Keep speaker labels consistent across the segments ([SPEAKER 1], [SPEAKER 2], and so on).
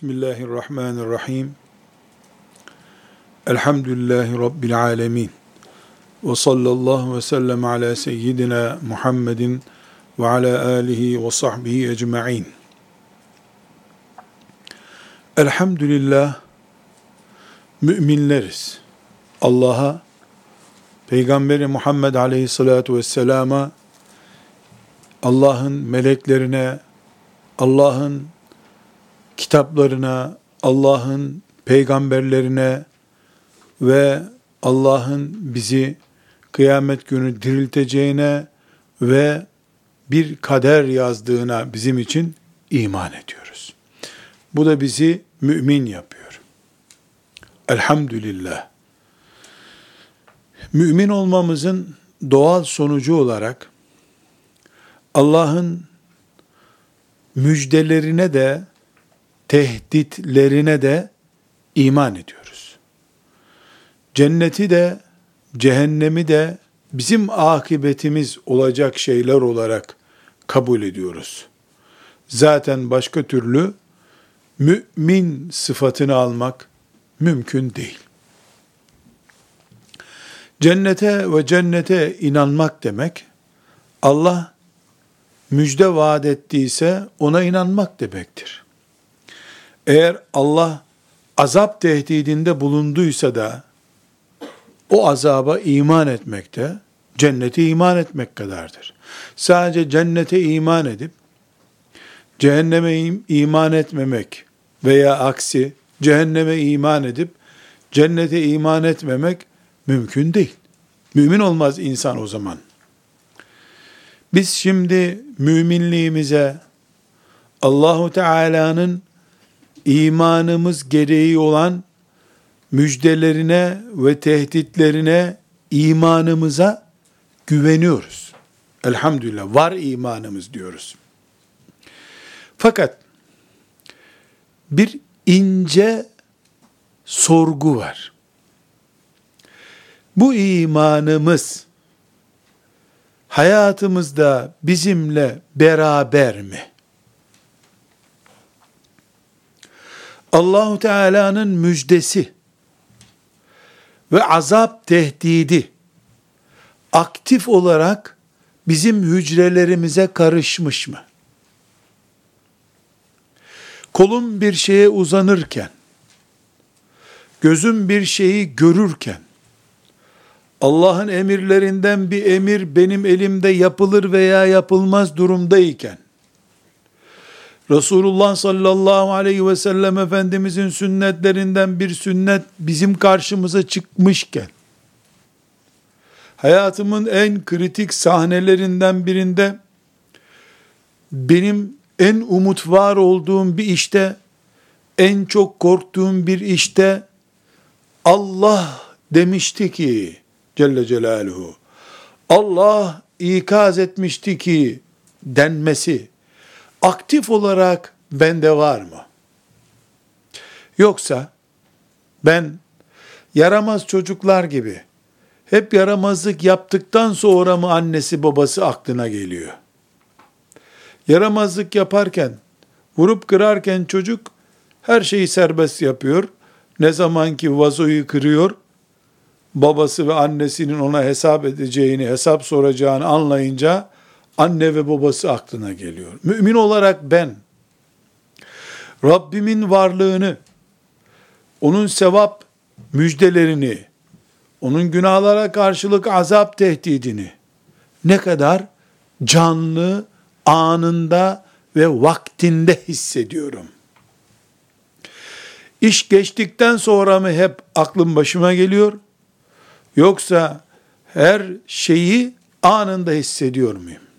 [SPEAKER 1] Bismillahirrahmanirrahim. Elhamdülillahi Rabbil alemin. Ve sallallahu ve sellem ala seyyidina Muhammedin ve ala alihi ve sahbihi ecma'in. Elhamdülillah müminleriz. Allah'a, Peygamberi Muhammed aleyhissalatu vesselama, Allah'ın meleklerine, Allah'ın kitaplarına, Allah'ın peygamberlerine ve Allah'ın bizi kıyamet günü dirilteceğine ve bir kader yazdığına bizim için iman ediyoruz. Bu da bizi mümin yapıyor. Elhamdülillah. Mümin olmamızın doğal sonucu olarak Allah'ın müjdelerine de tehditlerine de iman ediyoruz. Cenneti de cehennemi de bizim akıbetimiz olacak şeyler olarak kabul ediyoruz. Zaten başka türlü mümin sıfatını almak mümkün değil. Cennete ve cennete inanmak demek, Allah müjde vaat ettiyse ona inanmak demektir. Eğer Allah azap tehdidinde bulunduysa da o azaba iman etmekte cennete iman etmek kadardır. Sadece cennete iman edip cehenneme iman etmemek veya aksi cehenneme iman edip cennete iman etmemek mümkün değil. Mümin olmaz insan o zaman. Biz şimdi müminliğimize Allahu Teala'nın imanımız gereği olan müjdelerine ve tehditlerine imanımıza güveniyoruz. Elhamdülillah var imanımız diyoruz. Fakat bir ince sorgu var. Bu imanımız hayatımızda bizimle beraber mi? Allahu Teala'nın müjdesi ve azap tehdidi aktif olarak bizim hücrelerimize karışmış mı? Kolum bir şeye uzanırken, gözüm bir şeyi görürken, Allah'ın emirlerinden bir emir benim elimde yapılır veya yapılmaz durumdayken, Resulullah sallallahu aleyhi ve sellem Efendimizin sünnetlerinden bir sünnet bizim karşımıza çıkmışken, hayatımın en kritik sahnelerinden birinde, benim en umut var olduğum bir işte, en çok korktuğum bir işte, Allah demişti ki, Celle Celaluhu, Allah ikaz etmişti ki, denmesi, aktif olarak bende var mı? Yoksa ben yaramaz çocuklar gibi hep yaramazlık yaptıktan sonra mı annesi babası aklına geliyor? Yaramazlık yaparken, vurup kırarken çocuk her şeyi serbest yapıyor. Ne zaman ki vazoyu kırıyor, babası ve annesinin ona hesap edeceğini, hesap soracağını anlayınca anne ve babası aklına geliyor. Mümin olarak ben Rabbimin varlığını, onun sevap müjdelerini, onun günahlara karşılık azap tehdidini ne kadar canlı, anında ve vaktinde hissediyorum. İş geçtikten sonra mı hep aklım başıma geliyor? Yoksa her şeyi anında hissediyor muyum?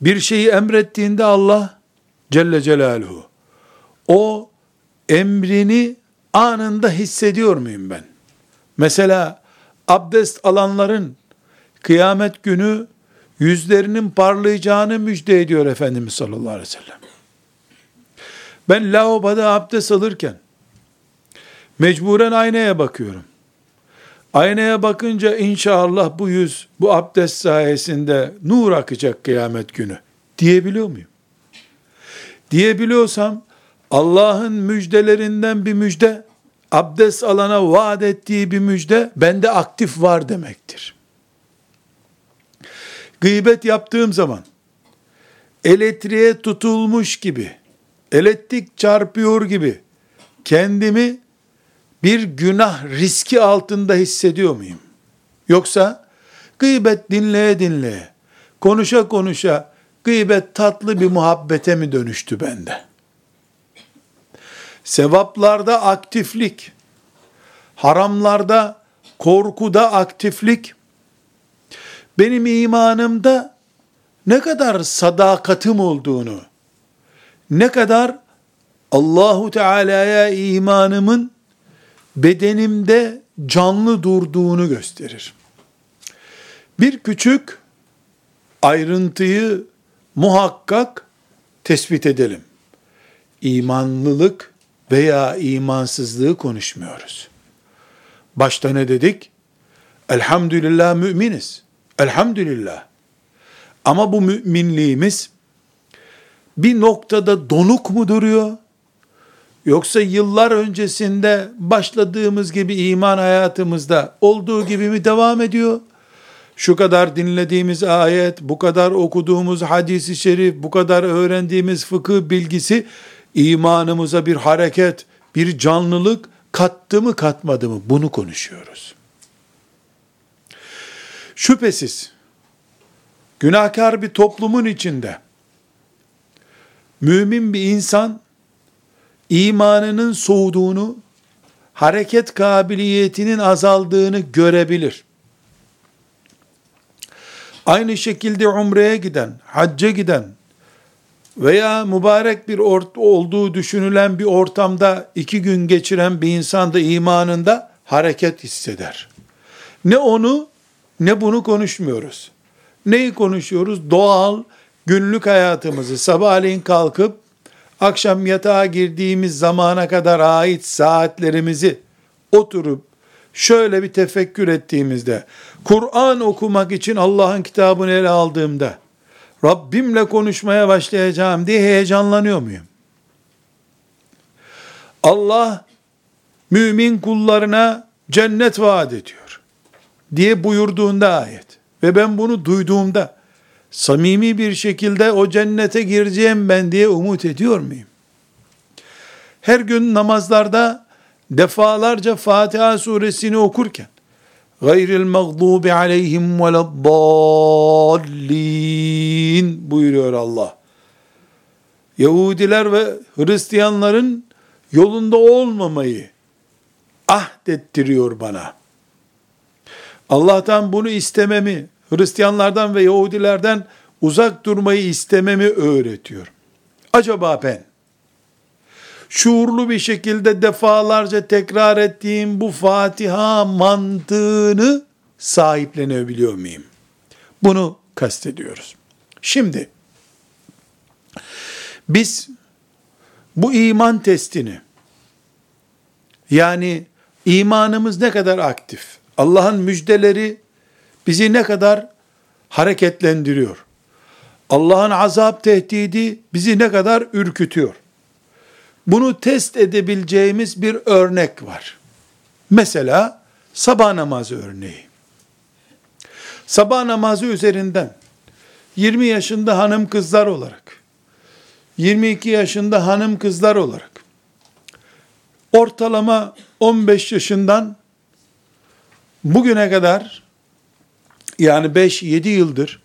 [SPEAKER 1] Bir şeyi emrettiğinde Allah Celle Celaluhu o emrini anında hissediyor muyum ben? Mesela abdest alanların kıyamet günü yüzlerinin parlayacağını müjde ediyor Efendimiz sallallahu aleyhi ve sellem. Ben lavaboda abdest alırken mecburen aynaya bakıyorum. Aynaya bakınca inşallah bu yüz, bu abdest sayesinde nur akacak kıyamet günü diyebiliyor muyum? Diyebiliyorsam Allah'ın müjdelerinden bir müjde, abdest alana vaat ettiği bir müjde bende aktif var demektir. Gıybet yaptığım zaman elektriğe tutulmuş gibi, elektrik çarpıyor gibi kendimi bir günah riski altında hissediyor muyum? Yoksa gıybet dinleye dinleye, konuşa konuşa gıybet tatlı bir muhabbete mi dönüştü bende? Sevaplarda aktiflik, haramlarda, korkuda aktiflik, benim imanımda ne kadar sadakatim olduğunu, ne kadar Allahu Teala'ya imanımın bedenimde canlı durduğunu gösterir. Bir küçük ayrıntıyı muhakkak tespit edelim. İmanlılık veya imansızlığı konuşmuyoruz. Başta ne dedik? Elhamdülillah müminiz. Elhamdülillah. Ama bu müminliğimiz bir noktada donuk mu duruyor? Yoksa yıllar öncesinde başladığımız gibi iman hayatımızda olduğu gibi mi devam ediyor? Şu kadar dinlediğimiz ayet, bu kadar okuduğumuz hadisi şerif, bu kadar öğrendiğimiz fıkıh bilgisi imanımıza bir hareket, bir canlılık kattı mı katmadı mı? Bunu konuşuyoruz. Şüphesiz günahkar bir toplumun içinde mümin bir insan imanının soğuduğunu, hareket kabiliyetinin azaldığını görebilir. Aynı şekilde umreye giden, hacca giden veya mübarek bir ort olduğu düşünülen bir ortamda iki gün geçiren bir insan da imanında hareket hisseder. Ne onu ne bunu konuşmuyoruz. Neyi konuşuyoruz? Doğal, günlük hayatımızı sabahleyin kalkıp akşam yatağa girdiğimiz zamana kadar ait saatlerimizi oturup şöyle bir tefekkür ettiğimizde, Kur'an okumak için Allah'ın kitabını ele aldığımda, Rabbimle konuşmaya başlayacağım diye heyecanlanıyor muyum? Allah mümin kullarına cennet vaat ediyor diye buyurduğunda ayet ve ben bunu duyduğumda samimi bir şekilde o cennete gireceğim ben diye umut ediyor muyum? Her gün namazlarda defalarca Fatiha suresini okurken gayril mağdubi aleyhim veleddallin buyuruyor Allah. Yahudiler ve Hristiyanların yolunda olmamayı ahdettiriyor bana. Allah'tan bunu istememi, Hristiyanlardan ve Yahudilerden uzak durmayı istememi öğretiyor. Acaba ben şuurlu bir şekilde defalarca tekrar ettiğim bu Fatiha mantığını sahiplenebiliyor muyum? Bunu kastediyoruz. Şimdi biz bu iman testini yani imanımız ne kadar aktif, Allah'ın müjdeleri bizi ne kadar hareketlendiriyor, Allah'ın azap tehdidi bizi ne kadar ürkütüyor. Bunu test edebileceğimiz bir örnek var. Mesela sabah namazı örneği. Sabah namazı üzerinden 20 yaşında hanım kızlar olarak, 22 yaşında hanım kızlar olarak, ortalama 15 yaşından bugüne kadar yani 5-7 yıldır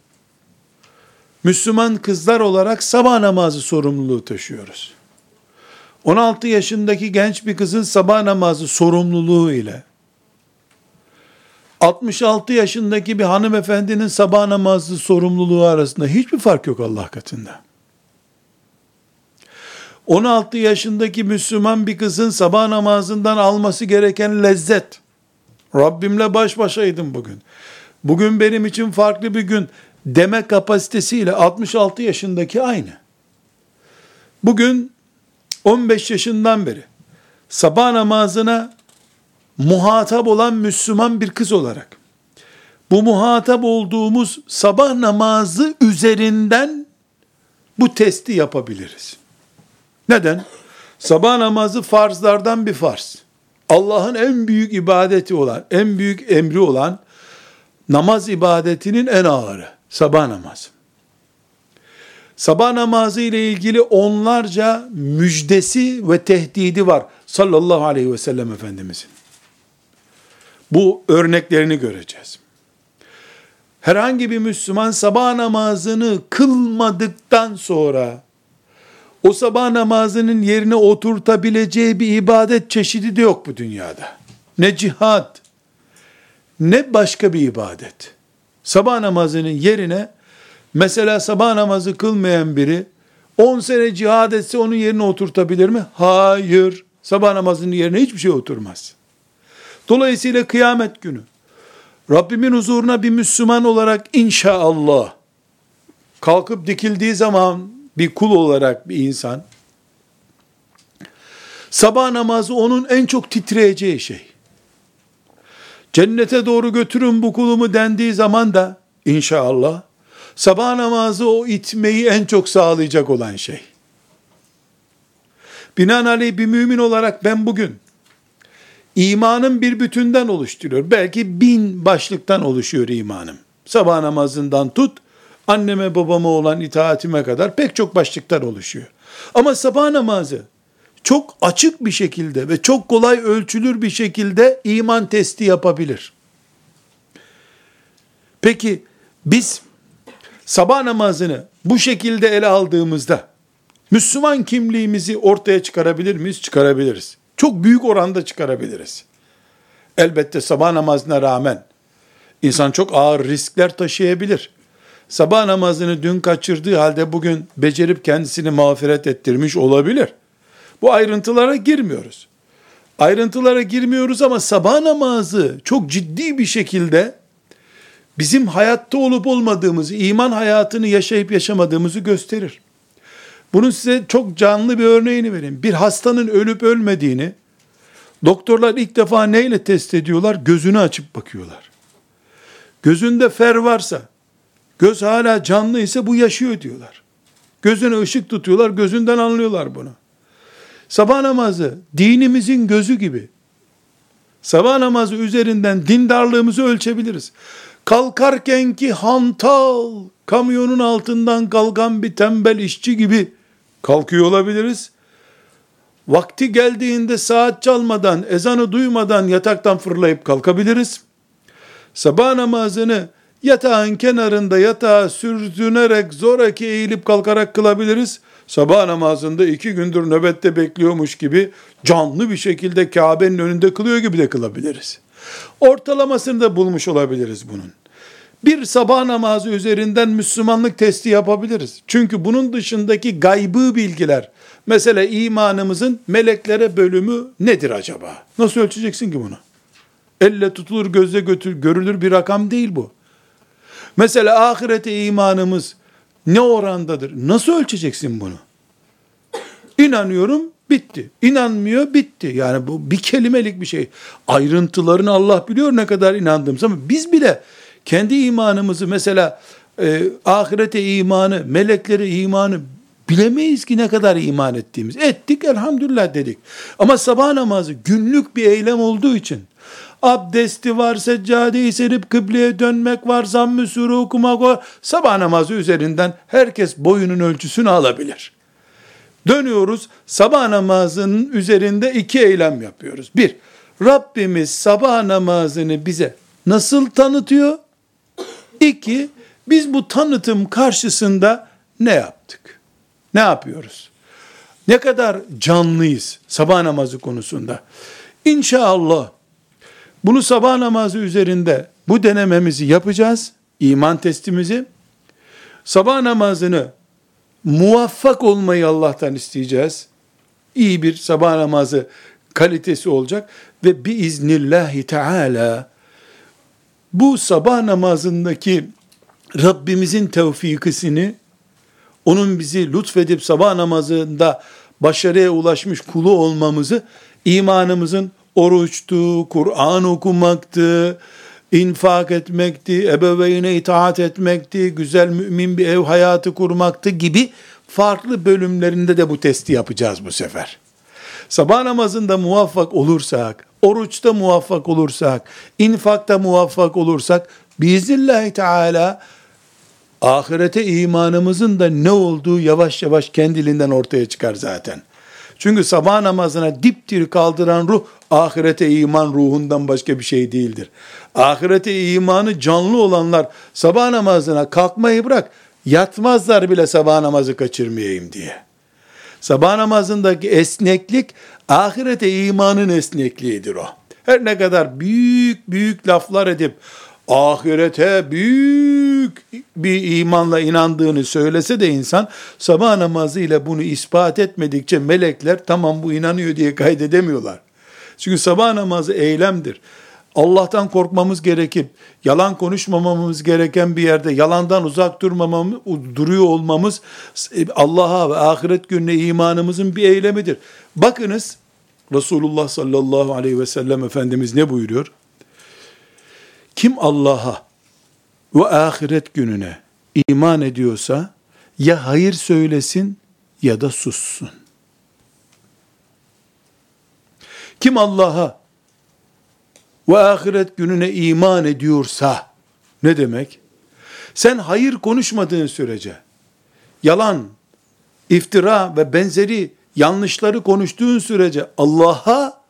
[SPEAKER 1] Müslüman kızlar olarak sabah namazı sorumluluğu taşıyoruz. 16 yaşındaki genç bir kızın sabah namazı sorumluluğu ile 66 yaşındaki bir hanımefendinin sabah namazı sorumluluğu arasında hiçbir fark yok Allah katında. 16 yaşındaki Müslüman bir kızın sabah namazından alması gereken lezzet. Rabbimle baş başaydım bugün. Bugün benim için farklı bir gün deme kapasitesiyle 66 yaşındaki aynı. Bugün 15 yaşından beri sabah namazına muhatap olan Müslüman bir kız olarak bu muhatap olduğumuz sabah namazı üzerinden bu testi yapabiliriz. Neden? Sabah namazı farzlardan bir farz. Allah'ın en büyük ibadeti olan, en büyük emri olan namaz ibadetinin en ağırı. Sabah namazı. Sabah namazı ile ilgili onlarca müjdesi ve tehdidi var sallallahu aleyhi ve sellem Efendimizin. Bu örneklerini göreceğiz. Herhangi bir Müslüman sabah namazını kılmadıktan sonra o sabah namazının yerine oturtabileceği bir ibadet çeşidi de yok bu dünyada. Ne cihat, ne başka bir ibadet. Sabah namazının yerine mesela sabah namazı kılmayan biri 10 sene cihad etse onun yerine oturtabilir mi? Hayır. Sabah namazının yerine hiçbir şey oturmaz. Dolayısıyla kıyamet günü Rabbimin huzuruna bir Müslüman olarak inşallah kalkıp dikildiği zaman bir kul olarak bir insan sabah namazı onun en çok titreyeceği şey. Cennete doğru götürün bu kulumu dendiği zaman da inşallah sabah namazı o itmeyi en çok sağlayacak olan şey. Binaenaleyh bir mümin olarak ben bugün imanın bir bütünden oluşturuyor. Belki bin başlıktan oluşuyor imanım. Sabah namazından tut, anneme babama olan itaatime kadar pek çok başlıklar oluşuyor. Ama sabah namazı çok açık bir şekilde ve çok kolay ölçülür bir şekilde iman testi yapabilir. Peki biz sabah namazını bu şekilde ele aldığımızda Müslüman kimliğimizi ortaya çıkarabilir miyiz? Çıkarabiliriz. Çok büyük oranda çıkarabiliriz. Elbette sabah namazına rağmen insan çok ağır riskler taşıyabilir. Sabah namazını dün kaçırdığı halde bugün becerip kendisini mağfiret ettirmiş olabilir. Bu ayrıntılara girmiyoruz. Ayrıntılara girmiyoruz ama sabah namazı çok ciddi bir şekilde bizim hayatta olup olmadığımızı, iman hayatını yaşayıp yaşamadığımızı gösterir. Bunun size çok canlı bir örneğini vereyim. Bir hastanın ölüp ölmediğini doktorlar ilk defa neyle test ediyorlar? Gözünü açıp bakıyorlar. Gözünde fer varsa, göz hala canlı ise bu yaşıyor diyorlar. Gözüne ışık tutuyorlar, gözünden anlıyorlar bunu. Sabah namazı dinimizin gözü gibi. Sabah namazı üzerinden dindarlığımızı ölçebiliriz. Kalkarken ki hantal, kamyonun altından kalkan bir tembel işçi gibi kalkıyor olabiliriz. Vakti geldiğinde saat çalmadan, ezanı duymadan yataktan fırlayıp kalkabiliriz. Sabah namazını yatağın kenarında yatağa sürtünerek zoraki eğilip kalkarak kılabiliriz. Sabah namazında iki gündür nöbette bekliyormuş gibi canlı bir şekilde Kabe'nin önünde kılıyor gibi de kılabiliriz. Ortalamasını da bulmuş olabiliriz bunun bir sabah namazı üzerinden Müslümanlık testi yapabiliriz. Çünkü bunun dışındaki gaybı bilgiler, mesela imanımızın meleklere bölümü nedir acaba? Nasıl ölçeceksin ki bunu? Elle tutulur, gözle götür, görülür bir rakam değil bu. Mesela ahirete imanımız ne orandadır? Nasıl ölçeceksin bunu? İnanıyorum, bitti. İnanmıyor, bitti. Yani bu bir kelimelik bir şey. Ayrıntılarını Allah biliyor ne kadar inandığımız ama biz bile kendi imanımızı mesela e, ahirete imanı, meleklere imanı bilemeyiz ki ne kadar iman ettiğimiz. Ettik elhamdülillah dedik. Ama sabah namazı günlük bir eylem olduğu için abdesti var, seccadeyi serip kıbleye dönmek var, zamm-ı sure okumak var. Sabah namazı üzerinden herkes boyunun ölçüsünü alabilir. Dönüyoruz, sabah namazının üzerinde iki eylem yapıyoruz. Bir, Rabbimiz sabah namazını bize nasıl tanıtıyor? İki, biz bu tanıtım karşısında ne yaptık? Ne yapıyoruz? Ne kadar canlıyız sabah namazı konusunda? İnşallah bunu sabah namazı üzerinde bu denememizi yapacağız. iman testimizi. Sabah namazını muvaffak olmayı Allah'tan isteyeceğiz. İyi bir sabah namazı kalitesi olacak ve biiznillahi teala bu sabah namazındaki Rabbimizin tevfikisini, onun bizi lütfedip sabah namazında başarıya ulaşmış kulu olmamızı, imanımızın oruçtu, Kur'an okumaktı, infak etmekti, ebeveyne itaat etmekti, güzel mümin bir ev hayatı kurmaktı gibi farklı bölümlerinde de bu testi yapacağız bu sefer. Sabah namazında muvaffak olursak, oruçta muvaffak olursak, infakta muvaffak olursak, biiznillahü teala ahirete imanımızın da ne olduğu yavaş yavaş kendiliğinden ortaya çıkar zaten. Çünkü sabah namazına diptir kaldıran ruh ahirete iman ruhundan başka bir şey değildir. Ahirete imanı canlı olanlar sabah namazına kalkmayı bırak yatmazlar bile sabah namazı kaçırmayayım diye. Sabah namazındaki esneklik ahirete imanın esnekliğidir o. Her ne kadar büyük büyük laflar edip ahirete büyük bir imanla inandığını söylese de insan sabah namazı ile bunu ispat etmedikçe melekler tamam bu inanıyor diye kaydedemiyorlar. Çünkü sabah namazı eylemdir. Allah'tan korkmamız gerekip yalan konuşmamamız gereken bir yerde yalandan uzak durmamamız, duruyor olmamız Allah'a ve ahiret gününe imanımızın bir eylemidir. Bakınız Resulullah sallallahu aleyhi ve sellem Efendimiz ne buyuruyor? Kim Allah'a ve ahiret gününe iman ediyorsa ya hayır söylesin ya da sussun. Kim Allah'a ve ahiret gününe iman ediyorsa ne demek? Sen hayır konuşmadığın sürece yalan, iftira ve benzeri yanlışları konuştuğun sürece Allah'a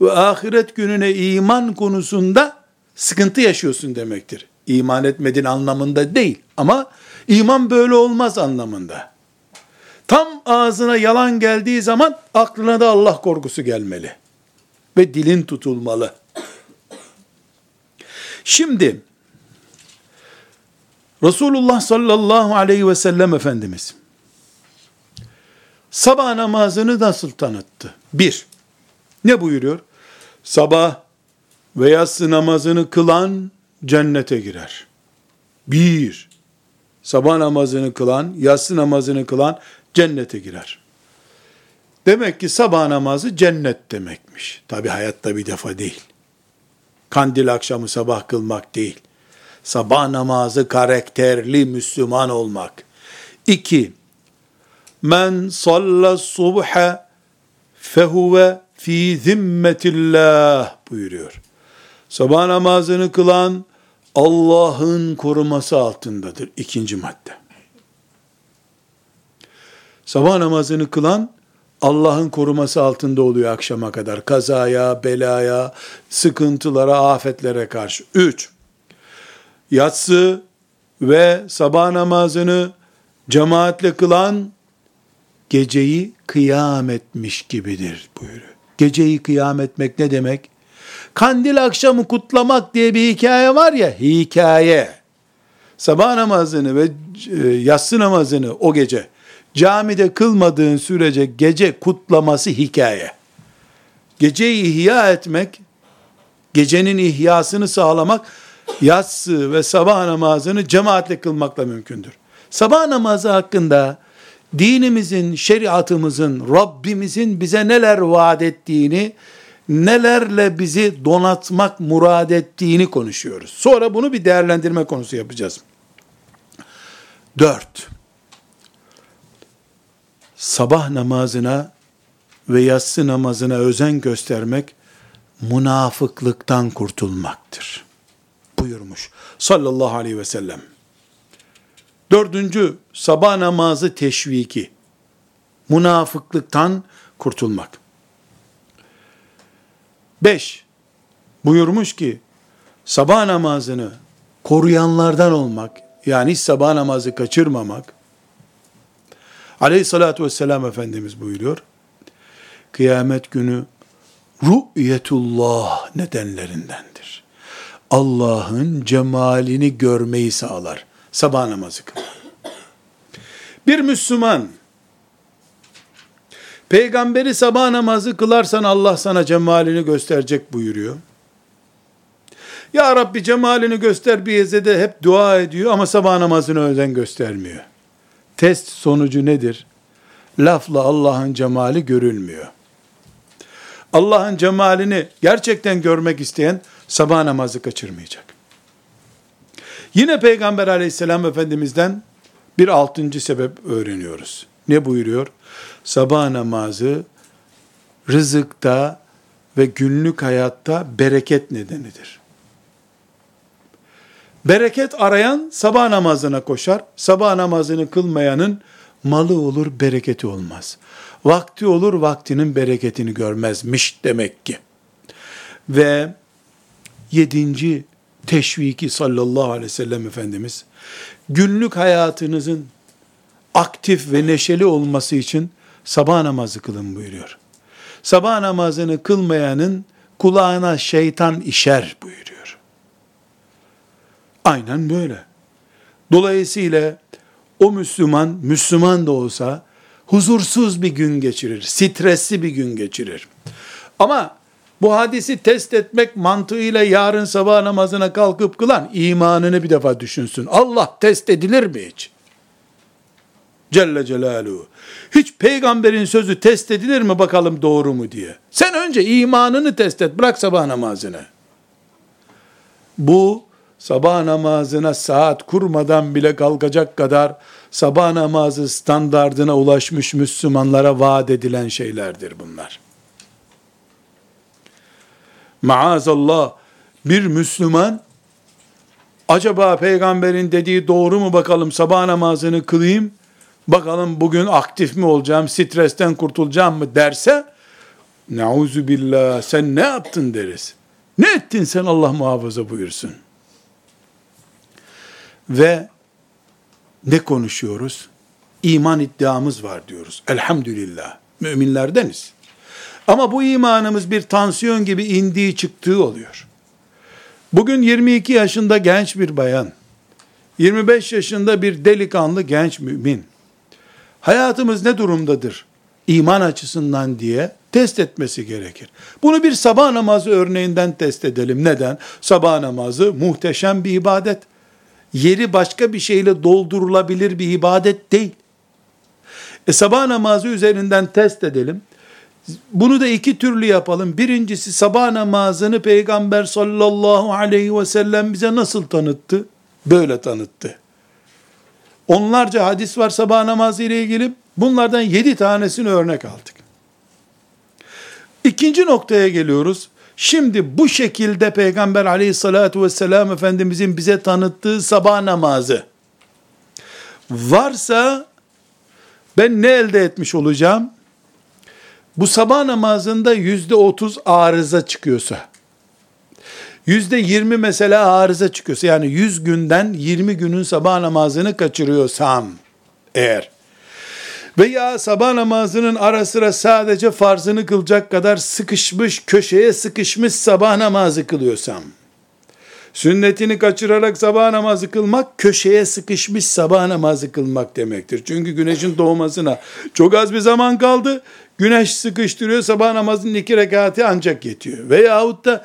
[SPEAKER 1] ve ahiret gününe iman konusunda sıkıntı yaşıyorsun demektir. İman etmedin anlamında değil ama iman böyle olmaz anlamında. Tam ağzına yalan geldiği zaman aklına da Allah korkusu gelmeli. Ve dilin tutulmalı. Şimdi Resulullah sallallahu aleyhi ve sellem Efendimiz sabah namazını nasıl tanıttı? Bir, ne buyuruyor? Sabah ve yatsı namazını kılan cennete girer. Bir, sabah namazını kılan, yatsı namazını kılan cennete girer. Demek ki sabah namazı cennet demekmiş. Tabi hayatta bir defa değil. Kandil akşamı sabah kılmak değil. Sabah namazı karakterli Müslüman olmak. İki, men salla subhe fehuve fi zimmetillah buyuruyor. Sabah namazını kılan Allah'ın koruması altındadır. İkinci madde. Sabah namazını kılan Allah'ın koruması altında oluyor akşama kadar. Kazaya, belaya, sıkıntılara, afetlere karşı. Üç, yatsı ve sabah namazını cemaatle kılan geceyi kıyam etmiş gibidir buyuruyor. Geceyi kıyam etmek ne demek? Kandil akşamı kutlamak diye bir hikaye var ya, hikaye. Sabah namazını ve e, yatsı namazını o gece camide kılmadığın sürece gece kutlaması hikaye. Geceyi ihya etmek, gecenin ihyasını sağlamak, yatsı ve sabah namazını cemaatle kılmakla mümkündür. Sabah namazı hakkında dinimizin, şeriatımızın, Rabbimizin bize neler vaat ettiğini, nelerle bizi donatmak murad ettiğini konuşuyoruz. Sonra bunu bir değerlendirme konusu yapacağız. Dört, sabah namazına ve yatsı namazına özen göstermek, münafıklıktan kurtulmaktır. Buyurmuş sallallahu aleyhi ve sellem. Dördüncü, sabah namazı teşviki. Münafıklıktan kurtulmak. Beş, buyurmuş ki, sabah namazını koruyanlardan olmak, yani sabah namazı kaçırmamak, aleyhissalatü vesselam Efendimiz buyuruyor, kıyamet günü rü'yetullah nedenlerindendir. Allah'ın cemalini görmeyi sağlar. Sabah namazı kıl. Bir Müslüman, peygamberi sabah namazı kılarsan Allah sana cemalini gösterecek buyuruyor. Ya Rabbi cemalini göster bir de hep dua ediyor ama sabah namazını özen göstermiyor. Test sonucu nedir? Lafla Allah'ın cemali görülmüyor. Allah'ın cemalini gerçekten görmek isteyen sabah namazı kaçırmayacak. Yine Peygamber aleyhisselam efendimizden bir altıncı sebep öğreniyoruz. Ne buyuruyor? Sabah namazı rızıkta ve günlük hayatta bereket nedenidir. Bereket arayan sabah namazına koşar. Sabah namazını kılmayanın malı olur, bereketi olmaz. Vakti olur, vaktinin bereketini görmezmiş demek ki. Ve yedinci teşviki sallallahu aleyhi ve sellem Efendimiz, günlük hayatınızın aktif ve neşeli olması için sabah namazı kılın buyuruyor. Sabah namazını kılmayanın kulağına şeytan işer buyuruyor. Aynen böyle. Dolayısıyla o Müslüman, Müslüman da olsa huzursuz bir gün geçirir, stresli bir gün geçirir. Ama bu hadisi test etmek mantığıyla yarın sabah namazına kalkıp kılan imanını bir defa düşünsün. Allah test edilir mi hiç? Celle Celaluhu. Hiç peygamberin sözü test edilir mi bakalım doğru mu diye. Sen önce imanını test et. Bırak sabah namazını. Bu sabah namazına saat kurmadan bile kalkacak kadar sabah namazı standardına ulaşmış Müslümanlara vaat edilen şeylerdir bunlar. Maazallah bir Müslüman acaba peygamberin dediği doğru mu bakalım sabah namazını kılayım bakalım bugün aktif mi olacağım stresten kurtulacağım mı derse nauzu billah sen ne yaptın deriz. Ne ettin sen Allah muhafaza buyursun. Ve ne konuşuyoruz? İman iddiamız var diyoruz. Elhamdülillah. Müminlerdeniz. Ama bu imanımız bir tansiyon gibi indiği çıktığı oluyor. Bugün 22 yaşında genç bir bayan, 25 yaşında bir delikanlı genç mümin. Hayatımız ne durumdadır? İman açısından diye test etmesi gerekir. Bunu bir sabah namazı örneğinden test edelim. Neden? Sabah namazı muhteşem bir ibadet. Yeri başka bir şeyle doldurulabilir bir ibadet değil. E sabah namazı üzerinden test edelim. Bunu da iki türlü yapalım. Birincisi sabah namazını Peygamber sallallahu aleyhi ve sellem bize nasıl tanıttı? Böyle tanıttı. Onlarca hadis var sabah namazı ile ilgili. Bunlardan yedi tanesini örnek aldık. İkinci noktaya geliyoruz. Şimdi bu şekilde Peygamber aleyhissalatu vesselam Efendimizin bize tanıttığı sabah namazı varsa ben ne elde etmiş olacağım? Bu sabah namazında yüzde otuz arıza çıkıyorsa, yüzde yirmi mesela arıza çıkıyorsa, yani yüz günden yirmi günün sabah namazını kaçırıyorsam, eğer, veya sabah namazının ara sıra sadece farzını kılacak kadar sıkışmış, köşeye sıkışmış sabah namazı kılıyorsam, sünnetini kaçırarak sabah namazı kılmak, köşeye sıkışmış sabah namazı kılmak demektir. Çünkü güneşin doğmasına çok az bir zaman kaldı, güneş sıkıştırıyor, sabah namazının iki rekatı ancak yetiyor. Veyahut da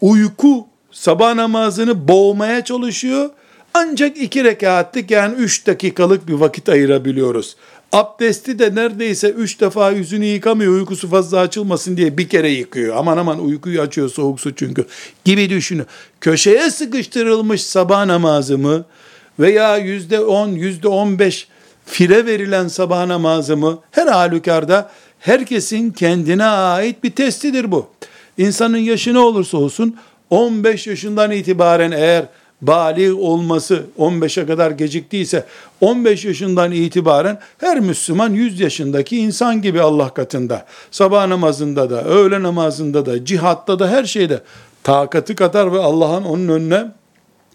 [SPEAKER 1] uyku sabah namazını boğmaya çalışıyor, ancak iki rekatlık yani üç dakikalık bir vakit ayırabiliyoruz. Abdesti de neredeyse üç defa yüzünü yıkamıyor uykusu fazla açılmasın diye bir kere yıkıyor. Aman aman uykuyu açıyor soğuk su çünkü gibi düşünün. Köşeye sıkıştırılmış sabah namazı mı veya yüzde on, yüzde on beş fire verilen sabah namazı mı her halükarda herkesin kendine ait bir testidir bu. İnsanın yaşı ne olursa olsun 15 yaşından itibaren eğer bali olması 15'e kadar geciktiyse 15 yaşından itibaren her Müslüman 100 yaşındaki insan gibi Allah katında. Sabah namazında da, öğle namazında da, cihatta da her şeyde takatı kadar ve Allah'ın onun önüne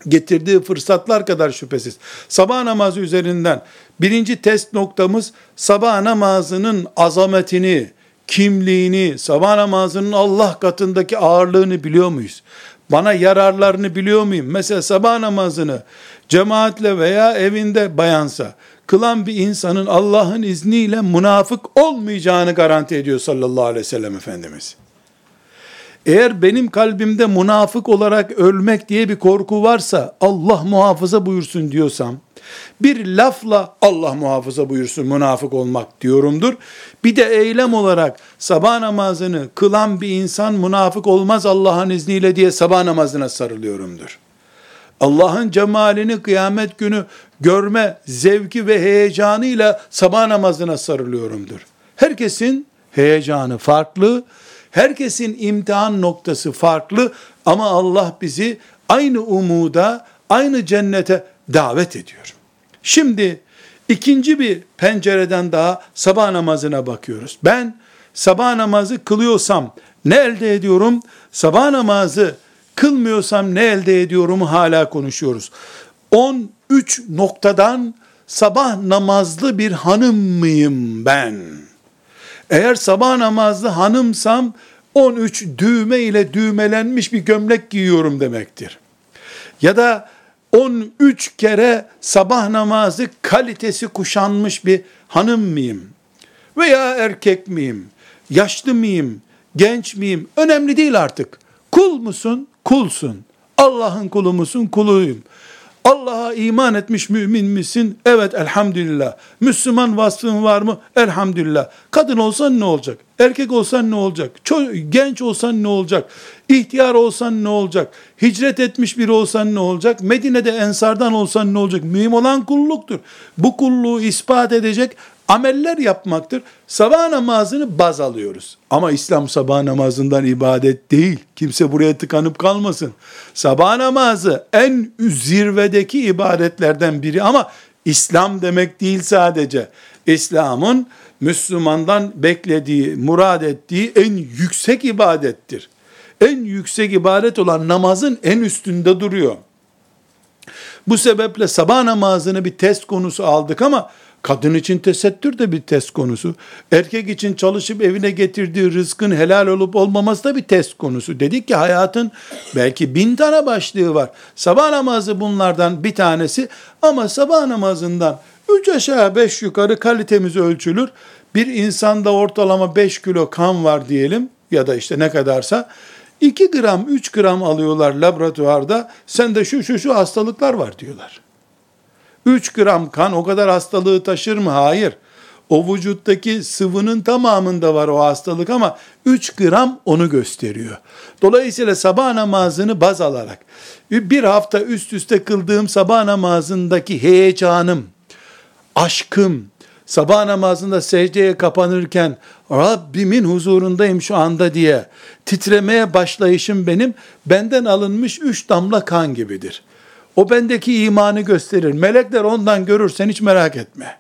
[SPEAKER 1] getirdiği fırsatlar kadar şüphesiz. Sabah namazı üzerinden birinci test noktamız sabah namazının azametini, kimliğini, sabah namazının Allah katındaki ağırlığını biliyor muyuz? Bana yararlarını biliyor muyum? Mesela sabah namazını cemaatle veya evinde bayansa, kılan bir insanın Allah'ın izniyle münafık olmayacağını garanti ediyor sallallahu aleyhi ve sellem Efendimiz. Eğer benim kalbimde münafık olarak ölmek diye bir korku varsa Allah muhafaza buyursun diyorsam, bir lafla Allah muhafaza buyursun münafık olmak diyorumdur. Bir de eylem olarak sabah namazını kılan bir insan münafık olmaz Allah'ın izniyle diye sabah namazına sarılıyorumdur. Allah'ın cemalini kıyamet günü görme zevki ve heyecanıyla sabah namazına sarılıyorumdur. Herkesin heyecanı farklı. Herkesin imtihan noktası farklı ama Allah bizi aynı umuda, aynı cennete davet ediyor. Şimdi ikinci bir pencereden daha sabah namazına bakıyoruz. Ben sabah namazı kılıyorsam ne elde ediyorum? Sabah namazı kılmıyorsam ne elde ediyorum hala konuşuyoruz. 13 noktadan sabah namazlı bir hanım mıyım ben? Eğer sabah namazlı hanımsam 13 düğme ile düğmelenmiş bir gömlek giyiyorum demektir. Ya da 13 kere sabah namazı kalitesi kuşanmış bir hanım mıyım? Veya erkek miyim? Yaşlı mıyım? Genç miyim? Önemli değil artık. Kul musun? Kulsun. Allah'ın kulu musun? Kuluyum. Allah'a iman etmiş mümin misin? Evet elhamdülillah. Müslüman vasfın var mı? Elhamdülillah. Kadın olsan ne olacak? Erkek olsan ne olacak? Ço- genç olsan ne olacak? İhtiyar olsan ne olacak? Hicret etmiş biri olsan ne olacak? Medine'de ensardan olsan ne olacak? Mühim olan kulluktur. Bu kulluğu ispat edecek ameller yapmaktır. Sabah namazını baz alıyoruz. Ama İslam sabah namazından ibadet değil. Kimse buraya tıkanıp kalmasın. Sabah namazı en zirvedeki ibadetlerden biri ama İslam demek değil sadece. İslam'ın Müslümandan beklediği, murad ettiği en yüksek ibadettir. En yüksek ibadet olan namazın en üstünde duruyor. Bu sebeple sabah namazını bir test konusu aldık ama Kadın için tesettür de bir test konusu. Erkek için çalışıp evine getirdiği rızkın helal olup olmaması da bir test konusu. Dedik ki hayatın belki bin tane başlığı var. Sabah namazı bunlardan bir tanesi ama sabah namazından üç aşağı beş yukarı kalitemiz ölçülür. Bir insanda ortalama 5 kilo kan var diyelim ya da işte ne kadarsa 2 gram 3 gram alıyorlar laboratuvarda sende şu şu şu hastalıklar var diyorlar. 3 gram kan o kadar hastalığı taşır mı? Hayır. O vücuttaki sıvının tamamında var o hastalık ama 3 gram onu gösteriyor. Dolayısıyla sabah namazını baz alarak bir hafta üst üste kıldığım sabah namazındaki heyecanım, aşkım, sabah namazında secdeye kapanırken Rabbimin huzurundayım şu anda diye titremeye başlayışım benim benden alınmış üç damla kan gibidir. O bendeki imanı gösterir. Melekler ondan görür sen hiç merak etme.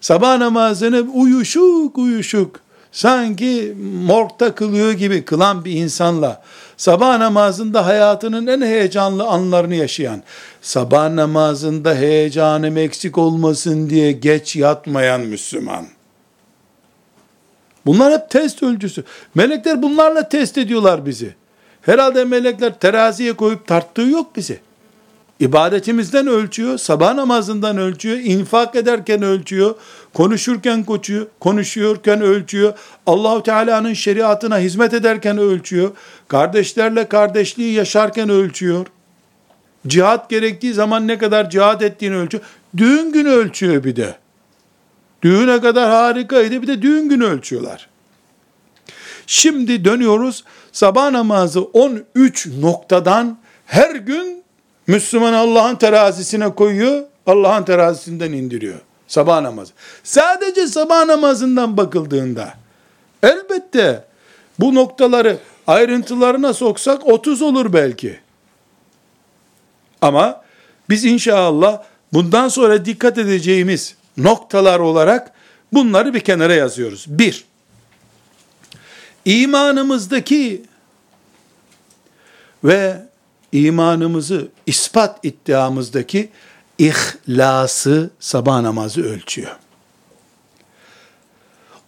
[SPEAKER 1] Sabah namazını uyuşuk uyuşuk sanki morgda kılıyor gibi kılan bir insanla sabah namazında hayatının en heyecanlı anlarını yaşayan, sabah namazında heyecanım eksik olmasın diye geç yatmayan Müslüman. Bunlar hep test ölçüsü. Melekler bunlarla test ediyorlar bizi. Herhalde melekler teraziye koyup tarttığı yok bizi. İbadetimizden ölçüyor, sabah namazından ölçüyor, infak ederken ölçüyor, konuşurken koçuyor, konuşuyorken ölçüyor, Allahu Teala'nın şeriatına hizmet ederken ölçüyor, kardeşlerle kardeşliği yaşarken ölçüyor, cihat gerektiği zaman ne kadar cihat ettiğini ölçüyor, düğün günü ölçüyor bir de. Düğüne kadar harikaydı, bir de düğün günü ölçüyorlar. Şimdi dönüyoruz, sabah namazı 13 noktadan her gün Müslüman Allah'ın terazisine koyuyor, Allah'ın terazisinden indiriyor. Sabah namazı. Sadece sabah namazından bakıldığında, elbette bu noktaları ayrıntılarına soksak 30 olur belki. Ama biz inşallah bundan sonra dikkat edeceğimiz noktalar olarak bunları bir kenara yazıyoruz. Bir, imanımızdaki ve imanımızı ispat iddiamızdaki ihlası sabah namazı ölçüyor.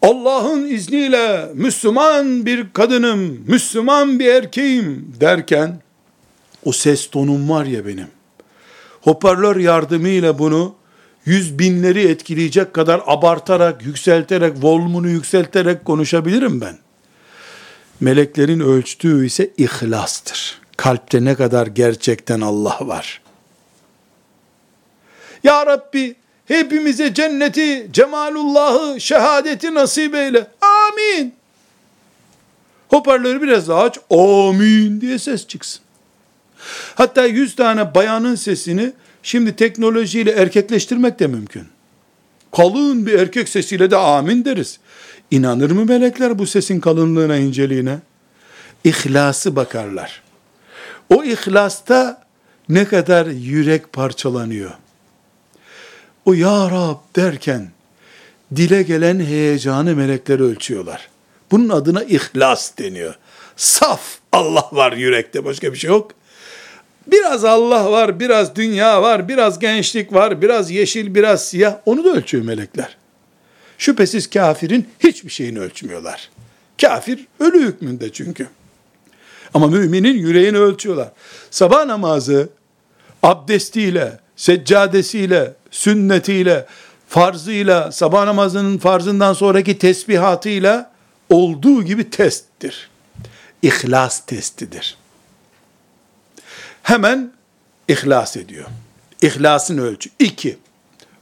[SPEAKER 1] Allah'ın izniyle Müslüman bir kadınım, Müslüman bir erkeğim derken o ses tonum var ya benim. Hoparlör yardımıyla bunu yüz binleri etkileyecek kadar abartarak, yükselterek, volumunu yükselterek konuşabilirim ben. Meleklerin ölçtüğü ise ihlastır kalpte ne kadar gerçekten Allah var. Ya Rabbi hepimize cenneti, cemalullahı, şehadeti nasip eyle. Amin. Hoparlörü biraz daha aç. Amin diye ses çıksın. Hatta yüz tane bayanın sesini şimdi teknolojiyle erkekleştirmek de mümkün. Kalın bir erkek sesiyle de amin deriz. İnanır mı melekler bu sesin kalınlığına, inceliğine? İhlası bakarlar. O ihlasta ne kadar yürek parçalanıyor. O Ya Rab derken dile gelen heyecanı melekler ölçüyorlar. Bunun adına ihlas deniyor. Saf Allah var yürekte başka bir şey yok. Biraz Allah var, biraz dünya var, biraz gençlik var, biraz yeşil, biraz siyah. Onu da ölçüyor melekler. Şüphesiz kafirin hiçbir şeyini ölçmüyorlar. Kafir ölü hükmünde çünkü. Ama müminin yüreğini ölçüyorlar. Sabah namazı abdestiyle, seccadesiyle, sünnetiyle, farzıyla, sabah namazının farzından sonraki tesbihatıyla olduğu gibi testtir. İhlas testidir. Hemen ihlas ediyor. İhlasın ölçü. İki.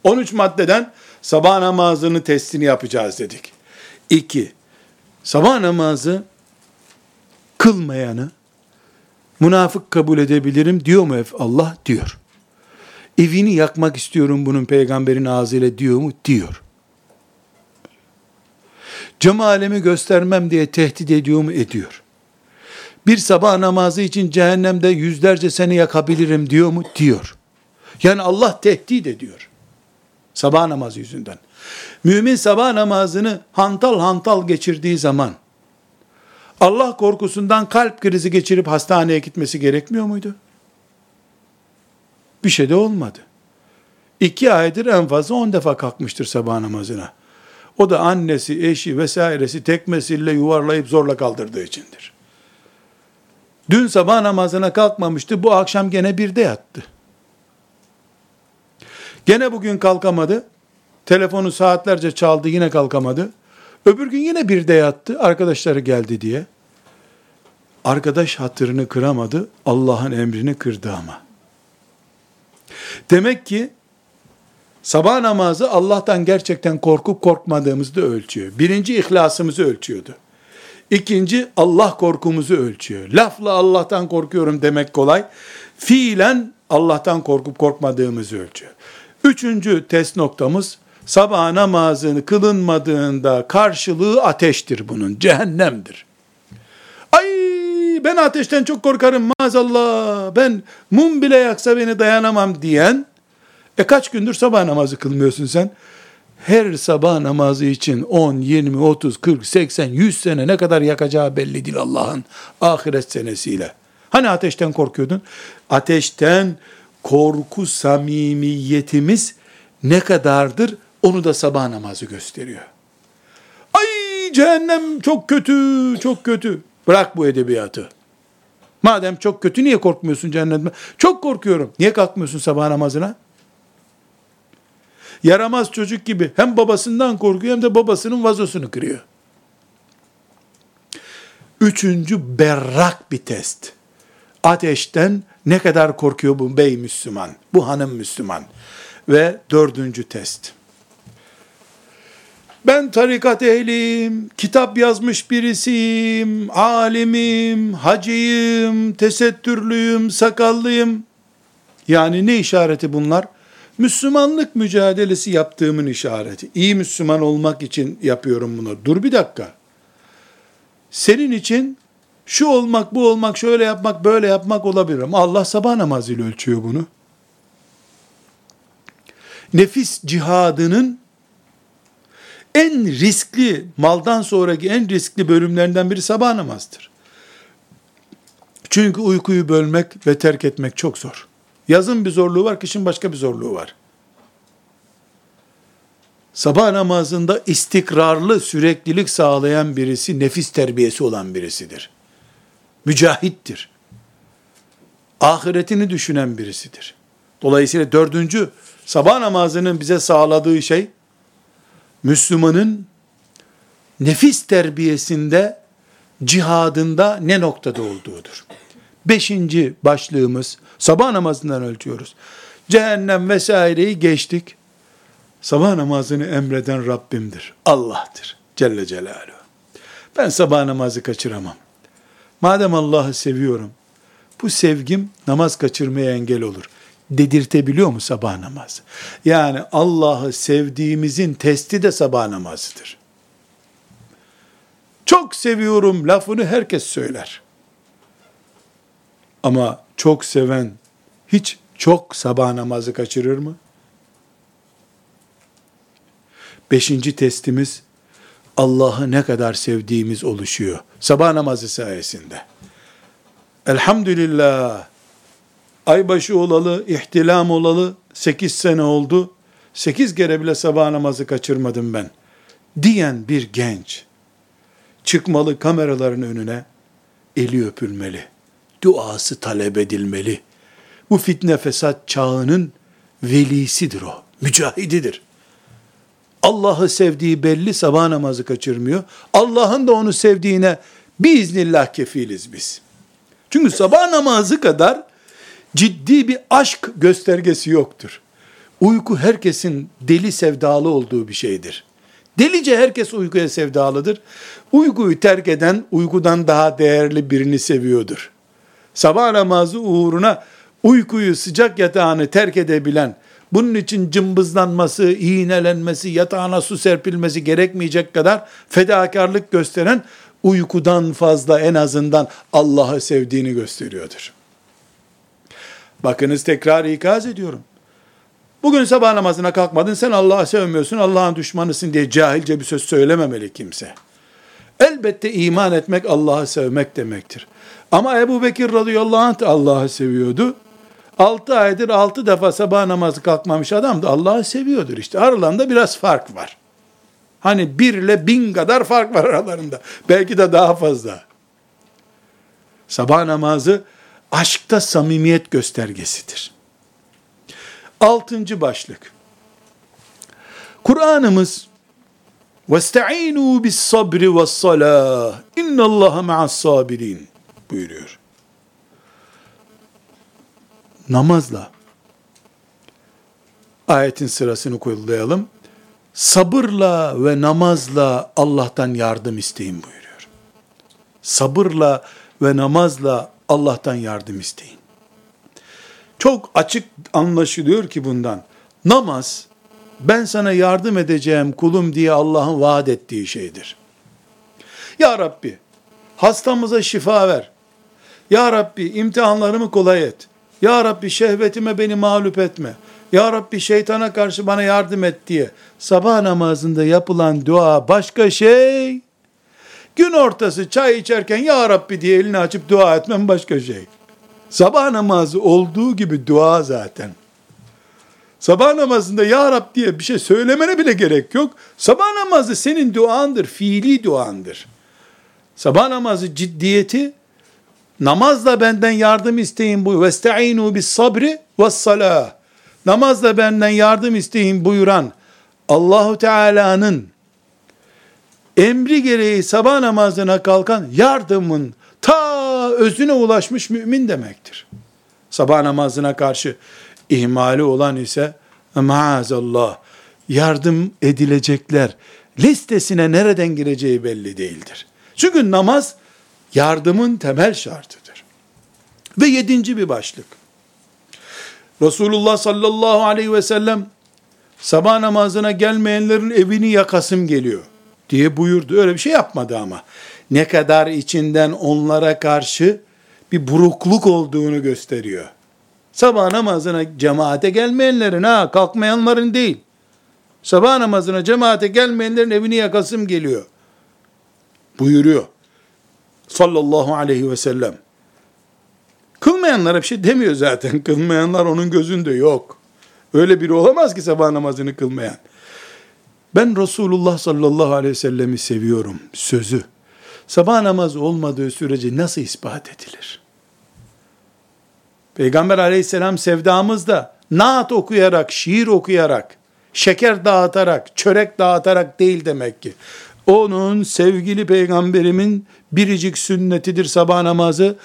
[SPEAKER 1] 13 maddeden sabah namazını testini yapacağız dedik. İki. Sabah namazı kılmayanı münafık kabul edebilirim diyor mu Allah? Diyor. Evini yakmak istiyorum bunun peygamberin ağzıyla diyor mu? Diyor. Cemalemi göstermem diye tehdit ediyor mu? Ediyor. Bir sabah namazı için cehennemde yüzlerce seni yakabilirim diyor mu? Diyor. Yani Allah tehdit ediyor. Sabah namazı yüzünden. Mümin sabah namazını hantal hantal geçirdiği zaman, Allah korkusundan kalp krizi geçirip hastaneye gitmesi gerekmiyor muydu? Bir şey de olmadı. İki aydır en fazla on defa kalkmıştır sabah namazına. O da annesi, eşi vesairesi tekmesiyle yuvarlayıp zorla kaldırdığı içindir. Dün sabah namazına kalkmamıştı, bu akşam gene birde yattı. Gene bugün kalkamadı. Telefonu saatlerce çaldı, yine kalkamadı. Öbür gün yine birde yattı, arkadaşları geldi diye. Arkadaş hatırını kıramadı, Allah'ın emrini kırdı ama. Demek ki sabah namazı Allah'tan gerçekten korkup korkmadığımızı ölçüyor. Birinci ihlasımızı ölçüyordu. İkinci Allah korkumuzu ölçüyor. Lafla Allah'tan korkuyorum demek kolay. Fiilen Allah'tan korkup korkmadığımızı ölçüyor. Üçüncü test noktamız sabah namazını kılınmadığında karşılığı ateştir bunun. Cehennemdir. Ay ben ateşten çok korkarım maazallah. Ben mum bile yaksa beni dayanamam diyen e kaç gündür sabah namazı kılmıyorsun sen? Her sabah namazı için 10, 20, 30, 40, 80, 100 sene ne kadar yakacağı belli değil Allah'ın ahiret senesiyle. Hani ateşten korkuyordun? Ateşten korku samimiyetimiz ne kadardır onu da sabah namazı gösteriyor. Ay cehennem çok kötü, çok kötü. Bırak bu edebiyatı. Madem çok kötü niye korkmuyorsun cehennemden? Çok korkuyorum. Niye kalkmıyorsun sabah namazına? Yaramaz çocuk gibi hem babasından korkuyor hem de babasının vazosunu kırıyor. Üçüncü berrak bir test. Ateşten ne kadar korkuyor bu bey Müslüman, bu hanım Müslüman. Ve dördüncü test. Ben tarikat ehliyim, kitap yazmış birisiyim, alimim, hacıyım, tesettürlüyüm, sakallıyım. Yani ne işareti bunlar? Müslümanlık mücadelesi yaptığımın işareti. İyi Müslüman olmak için yapıyorum bunu. Dur bir dakika. Senin için şu olmak, bu olmak, şöyle yapmak, böyle yapmak olabilir ama Allah sabah namazıyla ölçüyor bunu. Nefis cihadının en riskli, maldan sonraki en riskli bölümlerinden biri sabah namazdır. Çünkü uykuyu bölmek ve terk etmek çok zor. Yazın bir zorluğu var, kışın başka bir zorluğu var. Sabah namazında istikrarlı süreklilik sağlayan birisi nefis terbiyesi olan birisidir. Mücahittir. Ahiretini düşünen birisidir. Dolayısıyla dördüncü sabah namazının bize sağladığı şey Müslümanın nefis terbiyesinde cihadında ne noktada olduğudur. Beşinci başlığımız sabah namazından ölçüyoruz. Cehennem vesaireyi geçtik. Sabah namazını emreden Rabbimdir. Allah'tır. Celle Celaluhu. Ben sabah namazı kaçıramam. Madem Allah'ı seviyorum, bu sevgim namaz kaçırmaya engel olur. Dedirtebiliyor mu sabah namazı? Yani Allah'ı sevdiğimizin testi de sabah namazıdır. Çok seviyorum lafını herkes söyler. Ama çok seven hiç çok sabah namazı kaçırır mı? Beşinci testimiz Allah'ı ne kadar sevdiğimiz oluşuyor. Sabah namazı sayesinde. Elhamdülillah aybaşı olalı, ihtilam olalı 8 sene oldu. 8 kere bile sabah namazı kaçırmadım ben. Diyen bir genç çıkmalı kameraların önüne eli öpülmeli. Duası talep edilmeli. Bu fitne fesat çağının velisidir o. Mücahididir. Allah'ı sevdiği belli sabah namazı kaçırmıyor. Allah'ın da onu sevdiğine biiznillah kefiliz biz. Çünkü sabah namazı kadar ciddi bir aşk göstergesi yoktur. Uyku herkesin deli sevdalı olduğu bir şeydir. Delice herkes uykuya sevdalıdır. Uykuyu terk eden uykudan daha değerli birini seviyordur. Sabah namazı uğruna uykuyu sıcak yatağını terk edebilen, bunun için cımbızlanması, iğnelenmesi, yatağına su serpilmesi gerekmeyecek kadar fedakarlık gösteren uykudan fazla en azından Allah'ı sevdiğini gösteriyordur. Bakınız tekrar ikaz ediyorum. Bugün sabah namazına kalkmadın, sen Allah'ı sevmiyorsun, Allah'ın düşmanısın diye cahilce bir söz söylememeli kimse. Elbette iman etmek Allah'ı sevmek demektir. Ama Ebu Bekir radıyallahu anh Allah'ı seviyordu. Altı aydır altı defa sabah namazı kalkmamış adam da Allah'ı seviyordur işte. Aralarında biraz fark var. Hani bir ile bin kadar fark var aralarında. Belki de daha fazla. Sabah namazı aşkta samimiyet göstergesidir. Altıncı başlık. Kur'an'ımız وَاسْتَعِينُوا بِالصَّبْرِ وَالصَّلَاةِ اِنَّ اللّٰهَ مَعَ الصَّابِرِينَ buyuruyor. Namazla ayetin sırasını kollayalım. Sabırla ve namazla Allah'tan yardım isteyin buyuruyor. Sabırla ve namazla Allah'tan yardım isteyin. Çok açık anlaşılıyor ki bundan. Namaz, ben sana yardım edeceğim kulum diye Allah'ın vaat ettiği şeydir. Ya Rabbi, hastamıza şifa ver. Ya Rabbi, imtihanlarımı kolay et. Ya Rabbi, şehvetime beni mağlup etme. Ya Rabbi, şeytana karşı bana yardım et diye sabah namazında yapılan dua başka şey. Gün ortası çay içerken Ya Rabbi diye elini açıp dua etmem başka şey. Sabah namazı olduğu gibi dua zaten. Sabah namazında Ya Rab diye bir şey söylemene bile gerek yok. Sabah namazı senin duandır, fiili duandır. Sabah namazı ciddiyeti, namazla benden yardım isteyin bu. Vestainu bis sabri ve salah. Namazla benden yardım isteyin buyuran Allahu Teala'nın emri gereği sabah namazına kalkan yardımın ta özüne ulaşmış mümin demektir. Sabah namazına karşı ihmali olan ise maazallah yardım edilecekler listesine nereden gireceği belli değildir. Çünkü namaz yardımın temel şartıdır. Ve yedinci bir başlık. Resulullah sallallahu aleyhi ve sellem sabah namazına gelmeyenlerin evini yakasım geliyor diye buyurdu. Öyle bir şey yapmadı ama. Ne kadar içinden onlara karşı bir burukluk olduğunu gösteriyor. Sabah namazına cemaate gelmeyenlerin ha kalkmayanların değil. Sabah namazına cemaate gelmeyenlerin evini yakasım geliyor. Buyuruyor. Sallallahu aleyhi ve sellem. Kılmayanlara bir şey demiyor zaten. Kılmayanlar onun gözünde yok. Öyle biri olamaz ki sabah namazını kılmayan. Ben Resulullah sallallahu aleyhi ve sellemi seviyorum sözü. Sabah namazı olmadığı sürece nasıl ispat edilir? Peygamber aleyhisselam sevdamızda naat okuyarak, şiir okuyarak, şeker dağıtarak, çörek dağıtarak değil demek ki. Onun sevgili peygamberimin biricik sünnetidir sabah namazı.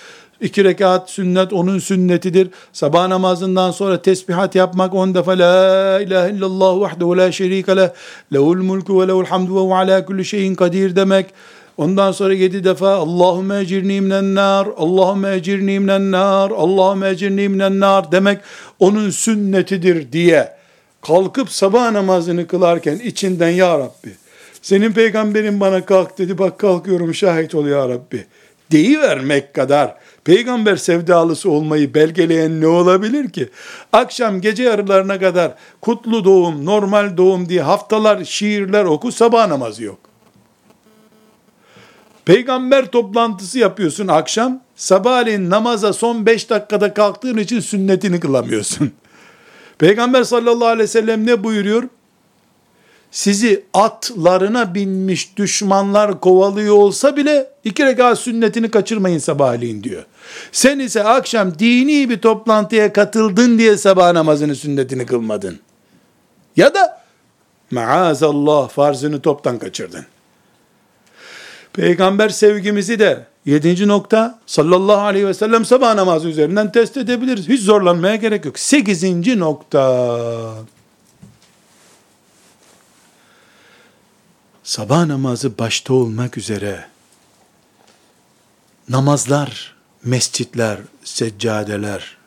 [SPEAKER 1] İki rekat sünnet onun sünnetidir. Sabah namazından sonra tesbihat yapmak on defa la ilahe illallah vahdehu la şerike leh lehul mulku ve lehul hamdu ve ala kulli şeyin kadir demek. Ondan sonra yedi defa Allahümme ecirni minen nar, Allahümme ecirni minen nar, Allahümme ecirni minen nar demek onun sünnetidir diye kalkıp sabah namazını kılarken içinden ya Rabbi senin peygamberin bana kalk dedi bak kalkıyorum şahit ol ya Rabbi deyivermek kadar peygamber sevdalısı olmayı belgeleyen ne olabilir ki? Akşam gece yarılarına kadar kutlu doğum, normal doğum diye haftalar şiirler oku sabah namazı yok. Peygamber toplantısı yapıyorsun akşam, sabahleyin namaza son beş dakikada kalktığın için sünnetini kılamıyorsun. Peygamber sallallahu aleyhi ve sellem ne buyuruyor? Sizi atlarına binmiş düşmanlar kovalıyor olsa bile iki rekat sünnetini kaçırmayın sabahleyin diyor. Sen ise akşam dini bir toplantıya katıldın diye sabah namazını sünnetini kılmadın. Ya da maazallah farzını toptan kaçırdın. Peygamber sevgimizi de yedinci nokta sallallahu aleyhi ve sellem sabah namazı üzerinden test edebiliriz. Hiç zorlanmaya gerek yok. Sekizinci nokta. Sabah namazı başta olmak üzere namazlar, mescitler, seccadeler,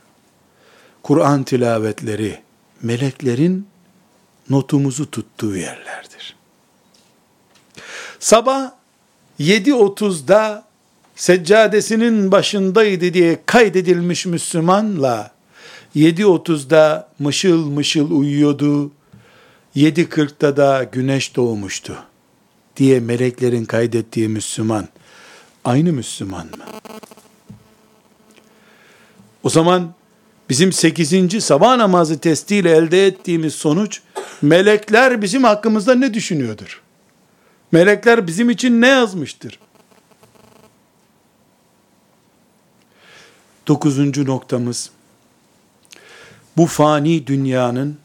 [SPEAKER 1] Kur'an tilavetleri, meleklerin notumuzu tuttuğu yerlerdir. Sabah 7.30'da seccadesinin başındaydı diye kaydedilmiş Müslümanla 7.30'da mışıl mışıl uyuyordu, 7.40'da da güneş doğmuştu diye meleklerin kaydettiği Müslüman aynı Müslüman mı? O zaman bizim 8. sabah namazı testiyle elde ettiğimiz sonuç melekler bizim hakkımızda ne düşünüyordur? Melekler bizim için ne yazmıştır? Dokuzuncu noktamız, bu fani dünyanın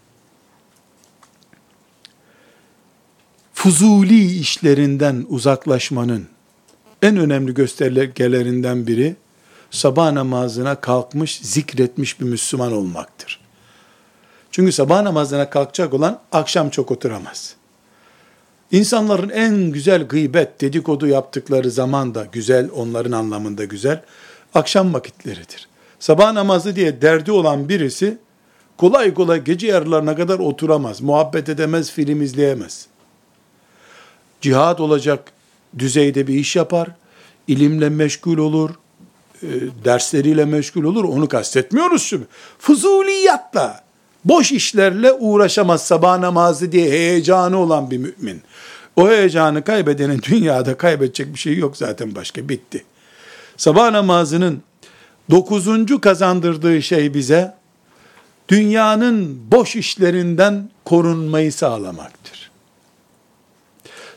[SPEAKER 1] fuzuli işlerinden uzaklaşmanın en önemli göstergelerinden biri, sabah namazına kalkmış, zikretmiş bir Müslüman olmaktır. Çünkü sabah namazına kalkacak olan akşam çok oturamaz. İnsanların en güzel gıybet, dedikodu yaptıkları zaman da güzel, onların anlamında güzel, akşam vakitleridir. Sabah namazı diye derdi olan birisi, kolay kolay gece yarılarına kadar oturamaz, muhabbet edemez, film izleyemez. Cihad olacak düzeyde bir iş yapar, ilimle meşgul olur, e, dersleriyle meşgul olur, onu kastetmiyoruz şimdi. Fuzuliyatla, boş işlerle uğraşamaz sabah namazı diye heyecanı olan bir mümin. O heyecanı kaybedenin dünyada kaybedecek bir şey yok zaten başka bitti. Sabah namazının dokuzuncu kazandırdığı şey bize dünyanın boş işlerinden korunmayı sağlamaktır.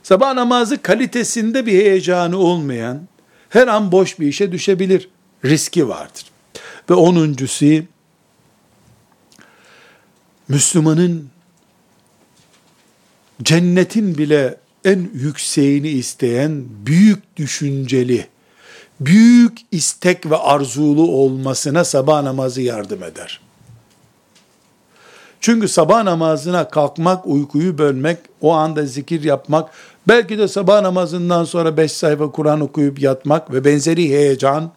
[SPEAKER 1] Sabah namazı kalitesinde bir heyecanı olmayan her an boş bir işe düşebilir. Riski vardır. Ve onuncusu Müslümanın cennetin bile en yükseğini isteyen büyük düşünceli, büyük istek ve arzulu olmasına sabah namazı yardım eder. Çünkü sabah namazına kalkmak, uykuyu bölmek, o anda zikir yapmak, belki de sabah namazından sonra beş sayfa Kur'an okuyup yatmak ve benzeri heyecan,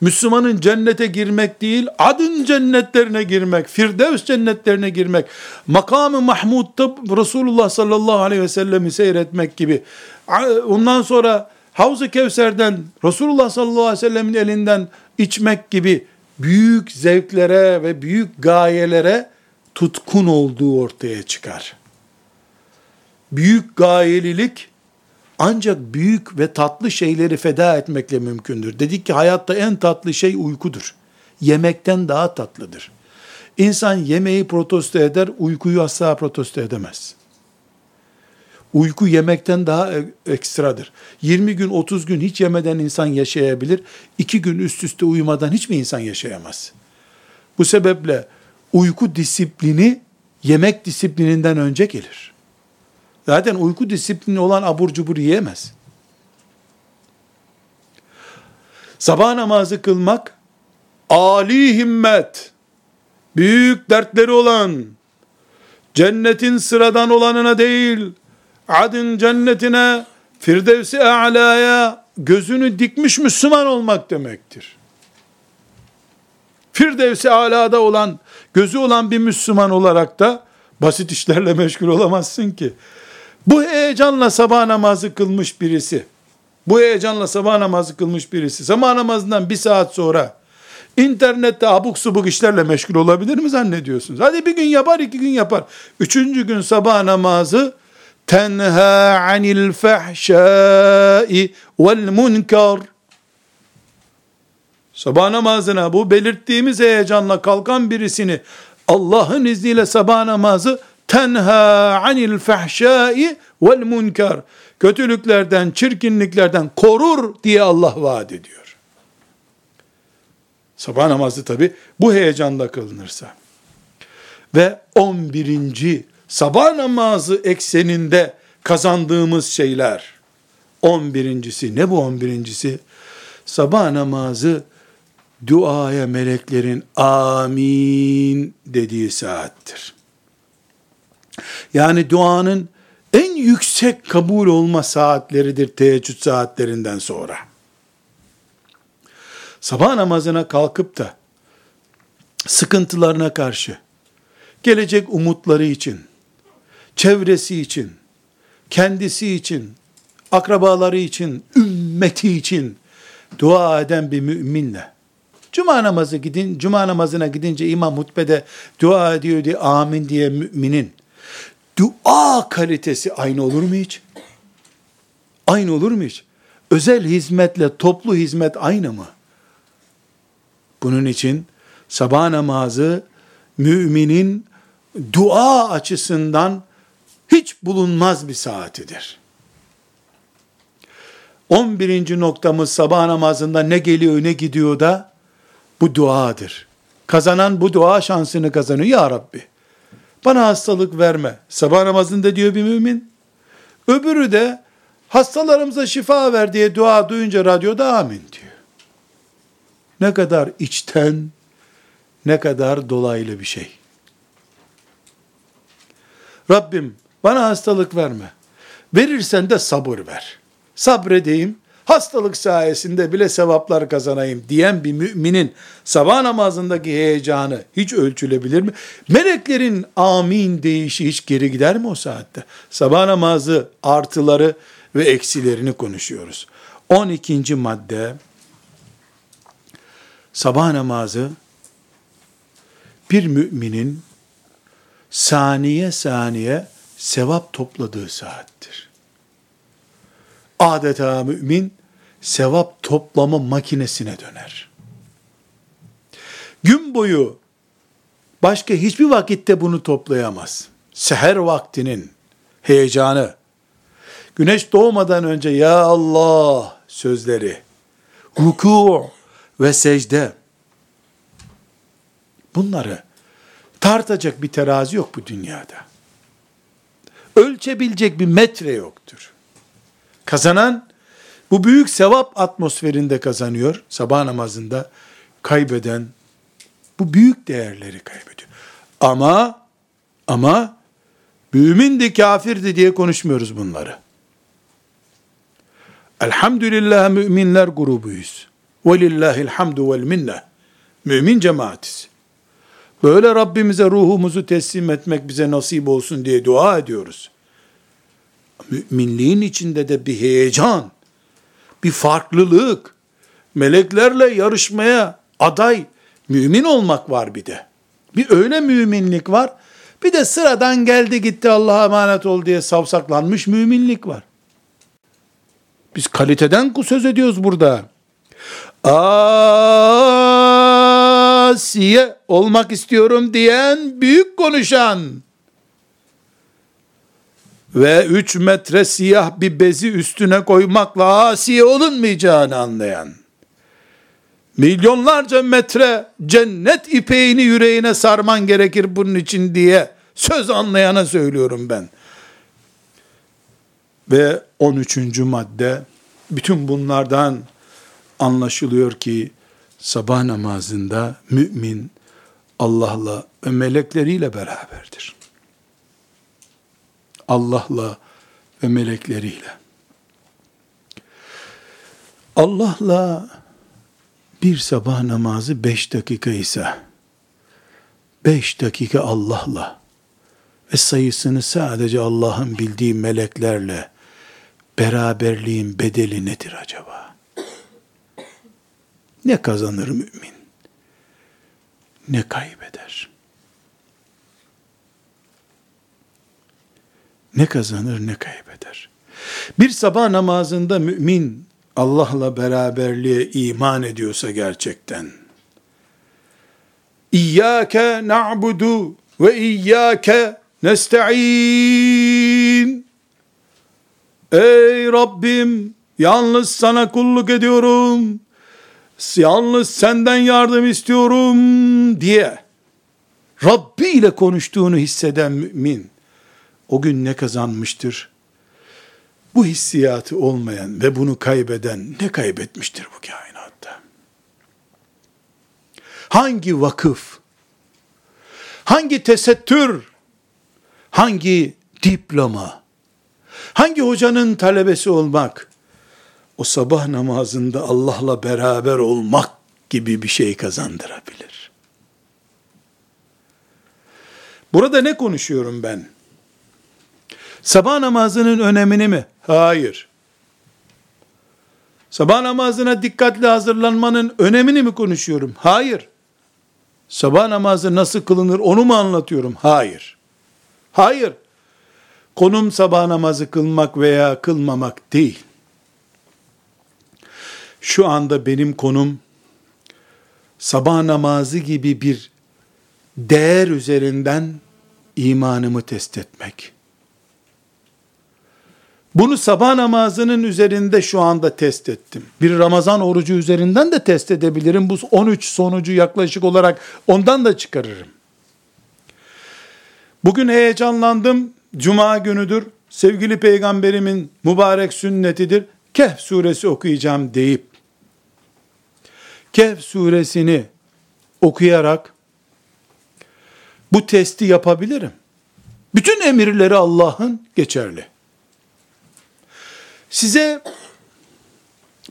[SPEAKER 1] Müslümanın cennete girmek değil, adın cennetlerine girmek, firdevs cennetlerine girmek, makamı Mahmud'da Resulullah sallallahu aleyhi ve sellem'i seyretmek gibi, ondan sonra Havz-ı Kevser'den Resulullah sallallahu aleyhi ve sellemin elinden içmek gibi büyük zevklere ve büyük gayelere tutkun olduğu ortaya çıkar. Büyük gayelilik ancak büyük ve tatlı şeyleri feda etmekle mümkündür. Dedik ki hayatta en tatlı şey uykudur. Yemekten daha tatlıdır. İnsan yemeği protesto eder, uykuyu asla protesto edemez. Uyku yemekten daha e, ekstradır. 20 gün 30 gün hiç yemeden insan yaşayabilir. 2 gün üst üste uyumadan hiç mi insan yaşayamaz? Bu sebeple uyku disiplini yemek disiplininden önce gelir. Zaten uyku disiplini olan abur cubur yiyemez. Sabah namazı kılmak, Ali himmet, büyük dertleri olan, cennetin sıradan olanına değil, adın cennetine Firdevsi A'la'ya gözünü dikmiş Müslüman olmak demektir. Firdevsi Ala'da olan, gözü olan bir Müslüman olarak da basit işlerle meşgul olamazsın ki. Bu heyecanla sabah namazı kılmış birisi, bu heyecanla sabah namazı kılmış birisi, sabah namazından bir saat sonra internette abuk subuk işlerle meşgul olabilir mi zannediyorsunuz? Hadi bir gün yapar, iki gün yapar. Üçüncü gün sabah namazı tenha anil fahşai vel munkar sabah namazına bu belirttiğimiz heyecanla kalkan birisini Allah'ın izniyle sabah namazı tenha anil fahşai vel munkar kötülüklerden, çirkinliklerden korur diye Allah vaat ediyor. Sabah namazı tabi bu heyecanla kılınırsa ve 11. sabah namazı ekseninde kazandığımız şeyler 11.si ne bu 11.si? Sabah namazı duaya meleklerin amin dediği saattir. Yani duanın en yüksek kabul olma saatleridir teheccüd saatlerinden sonra. Sabah namazına kalkıp da sıkıntılarına karşı, gelecek umutları için, çevresi için, kendisi için, akrabaları için, ümmeti için dua eden bir müminle Cuma namazı gidin, cuma namazına gidince imam hutbede dua ediyor diye amin diye müminin dua kalitesi aynı olur mu hiç? Aynı olur mu hiç? Özel hizmetle toplu hizmet aynı mı? Bunun için sabah namazı müminin dua açısından hiç bulunmaz bir saatidir. 11. noktamız sabah namazında ne geliyor ne gidiyor da bu duadır. Kazanan bu dua şansını kazanıyor. Ya Rabbi bana hastalık verme. Sabah namazında diyor bir mümin. Öbürü de hastalarımıza şifa ver diye dua duyunca radyoda amin diyor. Ne kadar içten, ne kadar dolaylı bir şey. Rabbim bana hastalık verme. Verirsen de sabır ver. Sabredeyim, hastalık sayesinde bile sevaplar kazanayım diyen bir müminin sabah namazındaki heyecanı hiç ölçülebilir mi? Meleklerin amin deyişi hiç geri gider mi o saatte? Sabah namazı artıları ve eksilerini konuşuyoruz. 12. madde sabah namazı bir müminin saniye saniye sevap topladığı saattir. Adeta mümin sevap toplama makinesine döner. Gün boyu başka hiçbir vakitte bunu toplayamaz. Seher vaktinin heyecanı, güneş doğmadan önce ya Allah sözleri, ruku ve secde, bunları tartacak bir terazi yok bu dünyada. Ölçebilecek bir metre yoktur. Kazanan bu büyük sevap atmosferinde kazanıyor sabah namazında. Kaybeden bu büyük değerleri kaybediyor. Ama ama mümindi kafirdi diye konuşmuyoruz bunları. Elhamdülillah müminler grubuyuz. Velillahil hamdu vel minne. Mümin cemaatiz. Böyle Rabbimize ruhumuzu teslim etmek bize nasip olsun diye dua ediyoruz. Müminliğin içinde de bir heyecan, bir farklılık, meleklerle yarışmaya aday mümin olmak var bir de. Bir öyle müminlik var, bir de sıradan geldi gitti Allah'a emanet ol diye savsaklanmış müminlik var. Biz kaliteden söz ediyoruz burada. Asiye olmak istiyorum diyen büyük konuşan, ve üç metre siyah bir bezi üstüne koymakla asiye olunmayacağını anlayan, milyonlarca metre cennet ipeğini yüreğine sarman gerekir bunun için diye söz anlayana söylüyorum ben. Ve 13. madde, bütün bunlardan anlaşılıyor ki, sabah namazında mümin Allah'la ve melekleriyle beraberdir. Allah'la ve melekleriyle. Allah'la bir sabah namazı beş dakika ise, beş dakika Allah'la ve sayısını sadece Allah'ın bildiği meleklerle beraberliğin bedeli nedir acaba? Ne kazanır mümin? Ne kaybeder? Ne kazanır ne kaybeder? Bir sabah namazında mümin Allah'la beraberliğe iman ediyorsa gerçekten, İyyâke na'budu ve iyyâke nesta'in. Ey Rabbim, yalnız sana kulluk ediyorum, yalnız senden yardım istiyorum diye, Rabbi ile konuştuğunu hisseden mümin, o gün ne kazanmıştır? Bu hissiyatı olmayan ve bunu kaybeden ne kaybetmiştir bu kainatta? Hangi vakıf, hangi tesettür, hangi diploma, hangi hocanın talebesi olmak, o sabah namazında Allah'la beraber olmak gibi bir şey kazandırabilir. Burada ne konuşuyorum ben? Sabah namazının önemini mi? Hayır. Sabah namazına dikkatli hazırlanmanın önemini mi konuşuyorum? Hayır. Sabah namazı nasıl kılınır onu mu anlatıyorum? Hayır. Hayır. Konum sabah namazı kılmak veya kılmamak değil. Şu anda benim konum sabah namazı gibi bir değer üzerinden imanımı test etmek. Bunu sabah namazının üzerinde şu anda test ettim. Bir Ramazan orucu üzerinden de test edebilirim. Bu 13 sonucu yaklaşık olarak ondan da çıkarırım. Bugün heyecanlandım. Cuma günüdür. Sevgili peygamberimin mübarek sünnetidir. Kehf suresi okuyacağım deyip Kehf suresini okuyarak bu testi yapabilirim. Bütün emirleri Allah'ın geçerli. Size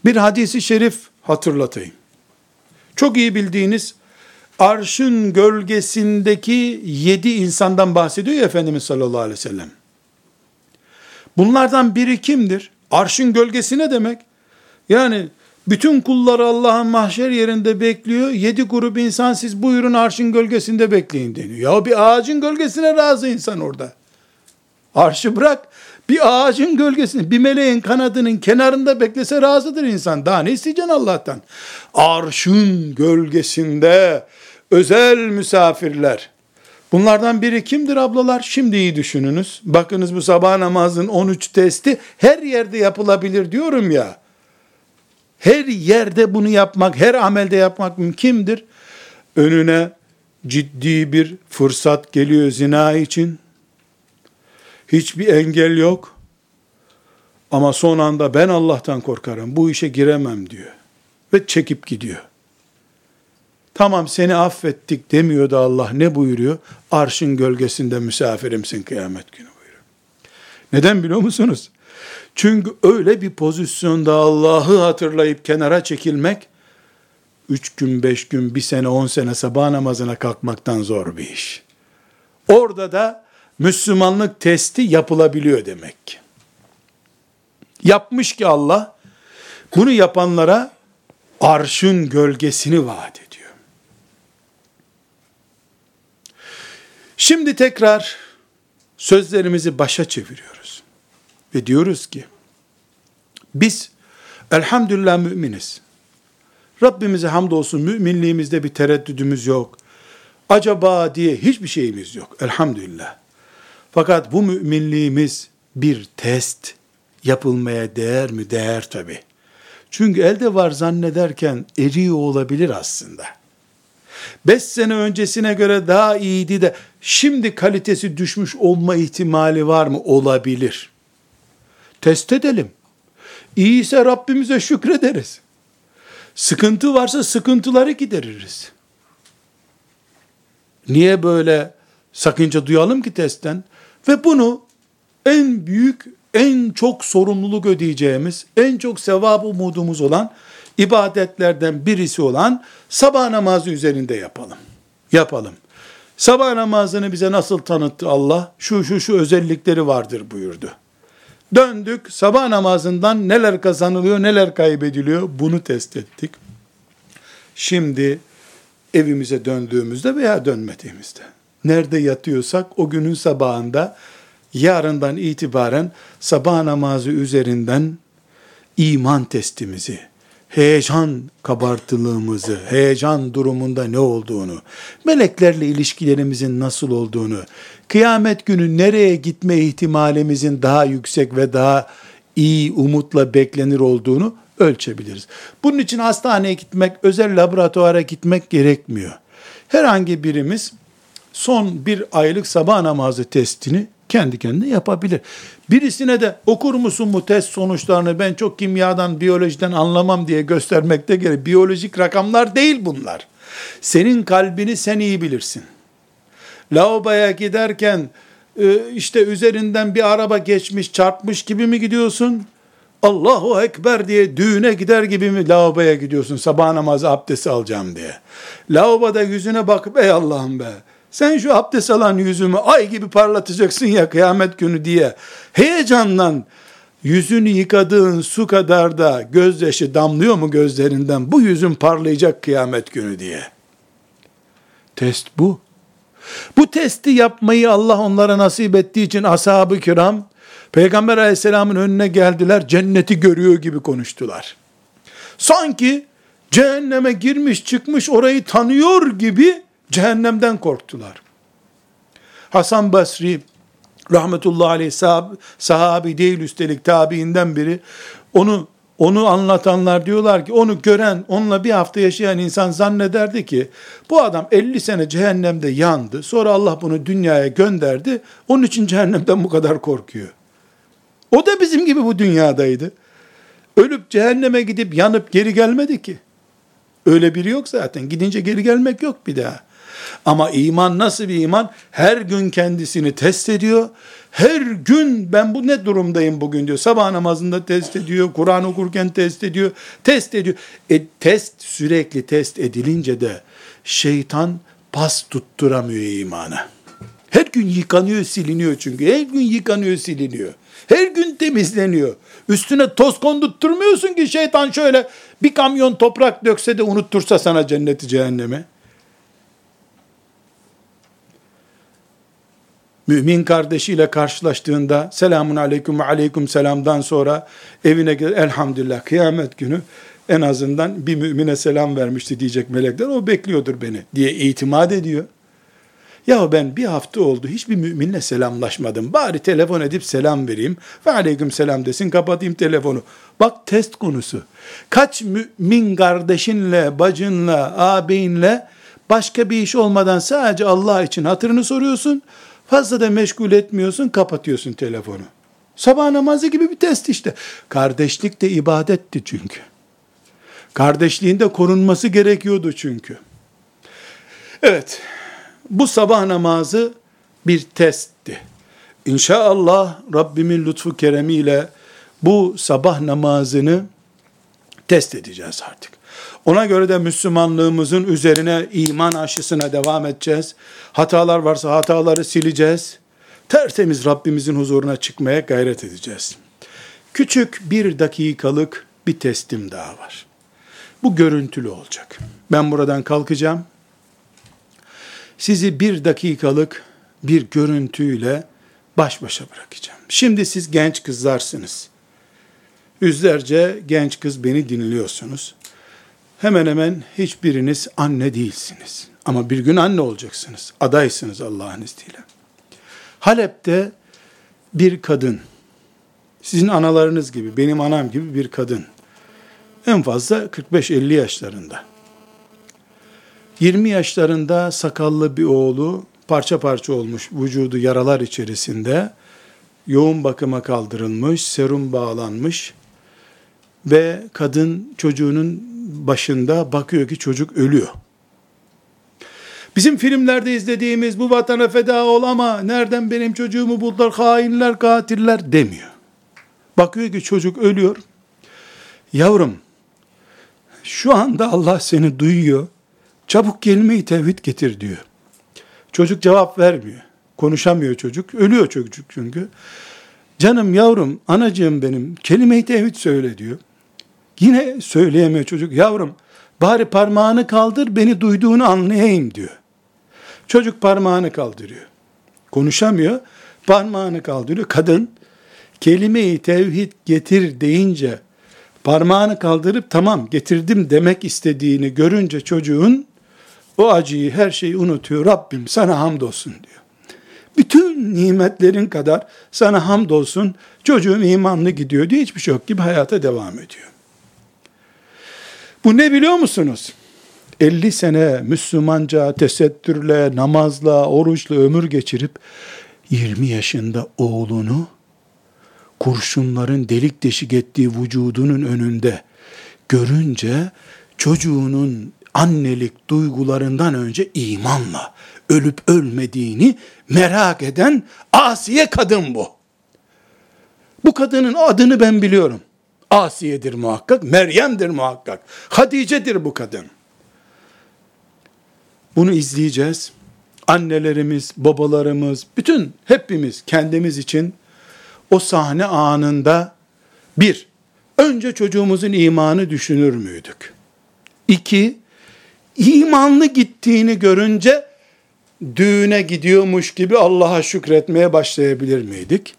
[SPEAKER 1] bir hadisi şerif hatırlatayım. Çok iyi bildiğiniz arşın gölgesindeki yedi insandan bahsediyor ya Efendimiz sallallahu aleyhi ve sellem. Bunlardan biri kimdir? Arşın gölgesi ne demek? Yani bütün kulları Allah'ın mahşer yerinde bekliyor. Yedi grup insan siz buyurun arşın gölgesinde bekleyin deniyor. Ya bir ağacın gölgesine razı insan orada. Arşı bırak. Bir ağacın gölgesinde, bir meleğin kanadının kenarında beklese razıdır insan. Daha ne isteyeceksin Allah'tan? Arşın gölgesinde özel misafirler. Bunlardan biri kimdir ablalar? Şimdi iyi düşününüz. Bakınız bu sabah namazın 13 testi her yerde yapılabilir diyorum ya. Her yerde bunu yapmak, her amelde yapmak mümkündür. Önüne ciddi bir fırsat geliyor zina için Hiçbir engel yok. Ama son anda ben Allah'tan korkarım. Bu işe giremem diyor. Ve çekip gidiyor. Tamam seni affettik demiyor da Allah ne buyuruyor? Arşın gölgesinde misafirimsin kıyamet günü buyuruyor. Neden biliyor musunuz? Çünkü öyle bir pozisyonda Allah'ı hatırlayıp kenara çekilmek, üç gün, beş gün, bir sene, on sene sabah namazına kalkmaktan zor bir iş. Orada da Müslümanlık testi yapılabiliyor demek ki. Yapmış ki Allah, bunu yapanlara arşın gölgesini vaat ediyor. Şimdi tekrar sözlerimizi başa çeviriyoruz. Ve diyoruz ki, biz elhamdülillah müminiz. Rabbimize hamdolsun müminliğimizde bir tereddüdümüz yok. Acaba diye hiçbir şeyimiz yok. Elhamdülillah. Fakat bu müminliğimiz bir test yapılmaya değer mi? Değer tabi. Çünkü elde var zannederken eriyor olabilir aslında. Beş sene öncesine göre daha iyiydi de şimdi kalitesi düşmüş olma ihtimali var mı? Olabilir. Test edelim. İyiyse Rabbimize şükrederiz. Sıkıntı varsa sıkıntıları gideririz. Niye böyle sakınca duyalım ki testten? Ve bunu en büyük, en çok sorumluluk ödeyeceğimiz, en çok sevap umudumuz olan ibadetlerden birisi olan sabah namazı üzerinde yapalım. Yapalım. Sabah namazını bize nasıl tanıttı Allah? Şu şu şu özellikleri vardır buyurdu. Döndük sabah namazından neler kazanılıyor neler kaybediliyor bunu test ettik. Şimdi evimize döndüğümüzde veya dönmediğimizde nerede yatıyorsak o günün sabahında yarından itibaren sabah namazı üzerinden iman testimizi, heyecan kabartılığımızı, heyecan durumunda ne olduğunu, meleklerle ilişkilerimizin nasıl olduğunu, kıyamet günü nereye gitme ihtimalimizin daha yüksek ve daha iyi umutla beklenir olduğunu ölçebiliriz. Bunun için hastaneye gitmek, özel laboratuvara gitmek gerekmiyor. Herhangi birimiz son bir aylık sabah namazı testini kendi kendine yapabilir. Birisine de okur musun bu test sonuçlarını ben çok kimyadan, biyolojiden anlamam diye göstermekte gerek. Biyolojik rakamlar değil bunlar. Senin kalbini sen iyi bilirsin. Lavaboya giderken e, işte üzerinden bir araba geçmiş çarpmış gibi mi gidiyorsun? Allahu Ekber diye düğüne gider gibi mi lavaboya gidiyorsun sabah namazı abdesti alacağım diye. Lavaboda yüzüne bakıp ey Allah'ım be sen şu abdest alan yüzümü ay gibi parlatacaksın ya kıyamet günü diye heyecandan yüzünü yıkadığın su kadar da gözyaşı damlıyor mu gözlerinden bu yüzün parlayacak kıyamet günü diye. Test bu. Bu testi yapmayı Allah onlara nasip ettiği için ashab-ı kiram Peygamber aleyhisselamın önüne geldiler cenneti görüyor gibi konuştular. Sanki cehenneme girmiş çıkmış orayı tanıyor gibi cehennemden korktular. Hasan Basri rahmetullahi aleyh sahab, sahabi değil üstelik tabiinden biri onu onu anlatanlar diyorlar ki onu gören, onunla bir hafta yaşayan insan zannederdi ki bu adam 50 sene cehennemde yandı. Sonra Allah bunu dünyaya gönderdi. Onun için cehennemden bu kadar korkuyor. O da bizim gibi bu dünyadaydı. Ölüp cehenneme gidip yanıp geri gelmedi ki. Öyle biri yok zaten. Gidince geri gelmek yok bir daha. Ama iman nasıl bir iman? Her gün kendisini test ediyor. Her gün ben bu ne durumdayım bugün diyor. Sabah namazında test ediyor. Kur'an okurken test ediyor. Test ediyor. E, test sürekli test edilince de şeytan pas tutturamıyor imana. Her gün yıkanıyor, siliniyor çünkü. Her gün yıkanıyor, siliniyor. Her gün temizleniyor. Üstüne toz kondurtturmuyorsun ki şeytan şöyle bir kamyon toprak dökse de unuttursa sana cenneti cehenneme. Mümin kardeşiyle karşılaştığında selamun aleyküm ve aleyküm selamdan sonra evine elhamdülillah kıyamet günü en azından bir mümine selam vermişti diyecek melekler o bekliyordur beni diye itimat ediyor. Ya ben bir hafta oldu hiçbir müminle selamlaşmadım. Bari telefon edip selam vereyim. Ve aleyküm selam desin kapatayım telefonu. Bak test konusu. Kaç mümin kardeşinle, bacınla, ağabeyinle başka bir iş olmadan sadece Allah için hatırını soruyorsun. Fazla da meşgul etmiyorsun, kapatıyorsun telefonu. Sabah namazı gibi bir test işte. Kardeşlik de ibadetti çünkü. Kardeşliğinde korunması gerekiyordu çünkü. Evet, bu sabah namazı bir testti. İnşallah Rabbimin lütfu keremiyle bu sabah namazını test edeceğiz artık. Ona göre de Müslümanlığımızın üzerine iman aşısına devam edeceğiz. Hatalar varsa hataları sileceğiz. Tertemiz Rabbimizin huzuruna çıkmaya gayret edeceğiz. Küçük bir dakikalık bir testim daha var. Bu görüntülü olacak. Ben buradan kalkacağım. Sizi bir dakikalık bir görüntüyle baş başa bırakacağım. Şimdi siz genç kızlarsınız. Yüzlerce genç kız beni dinliyorsunuz hemen hemen hiçbiriniz anne değilsiniz. Ama bir gün anne olacaksınız. Adaysınız Allah'ın izniyle. Halep'te bir kadın, sizin analarınız gibi, benim anam gibi bir kadın, en fazla 45-50 yaşlarında. 20 yaşlarında sakallı bir oğlu, parça parça olmuş, vücudu yaralar içerisinde, yoğun bakıma kaldırılmış, serum bağlanmış ve kadın çocuğunun başında bakıyor ki çocuk ölüyor. Bizim filmlerde izlediğimiz bu vatana feda ol ama nereden benim çocuğumu buldular hainler katiller demiyor. Bakıyor ki çocuk ölüyor. Yavrum, şu anda Allah seni duyuyor. Çabuk kelime-i tevhid getir diyor. Çocuk cevap vermiyor. Konuşamıyor çocuk. Ölüyor çocuk çünkü. Canım yavrum, anacığım benim kelime-i tevhid söyle diyor. Yine söyleyemiyor çocuk. Yavrum bari parmağını kaldır beni duyduğunu anlayayım diyor. Çocuk parmağını kaldırıyor. Konuşamıyor. Parmağını kaldırıyor. Kadın kelime-i tevhid getir deyince parmağını kaldırıp tamam getirdim demek istediğini görünce çocuğun o acıyı her şeyi unutuyor. Rabbim sana hamdolsun diyor. Bütün nimetlerin kadar sana hamdolsun çocuğum imanlı gidiyor diye hiçbir şey yok gibi hayata devam ediyor. Bu ne biliyor musunuz? 50 sene Müslümanca tesettürle, namazla, oruçla ömür geçirip 20 yaşında oğlunu kurşunların delik deşik ettiği vücudunun önünde görünce çocuğunun annelik duygularından önce imanla ölüp ölmediğini merak eden asiye kadın bu. Bu kadının adını ben biliyorum. Asiye'dir muhakkak, Meryem'dir muhakkak, Hatice'dir bu kadın. Bunu izleyeceğiz. Annelerimiz, babalarımız, bütün hepimiz kendimiz için o sahne anında bir, önce çocuğumuzun imanı düşünür müydük? İki, imanlı gittiğini görünce düğüne gidiyormuş gibi Allah'a şükretmeye başlayabilir miydik?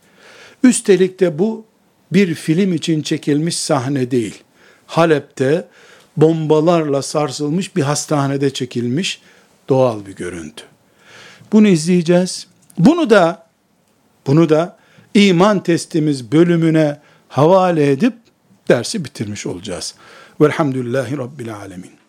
[SPEAKER 1] Üstelik de bu bir film için çekilmiş sahne değil. Halep'te bombalarla sarsılmış bir hastanede çekilmiş doğal bir görüntü. Bunu izleyeceğiz. Bunu da bunu da iman testimiz bölümüne havale edip dersi bitirmiş olacağız. Velhamdülillahi Rabbil Alemin.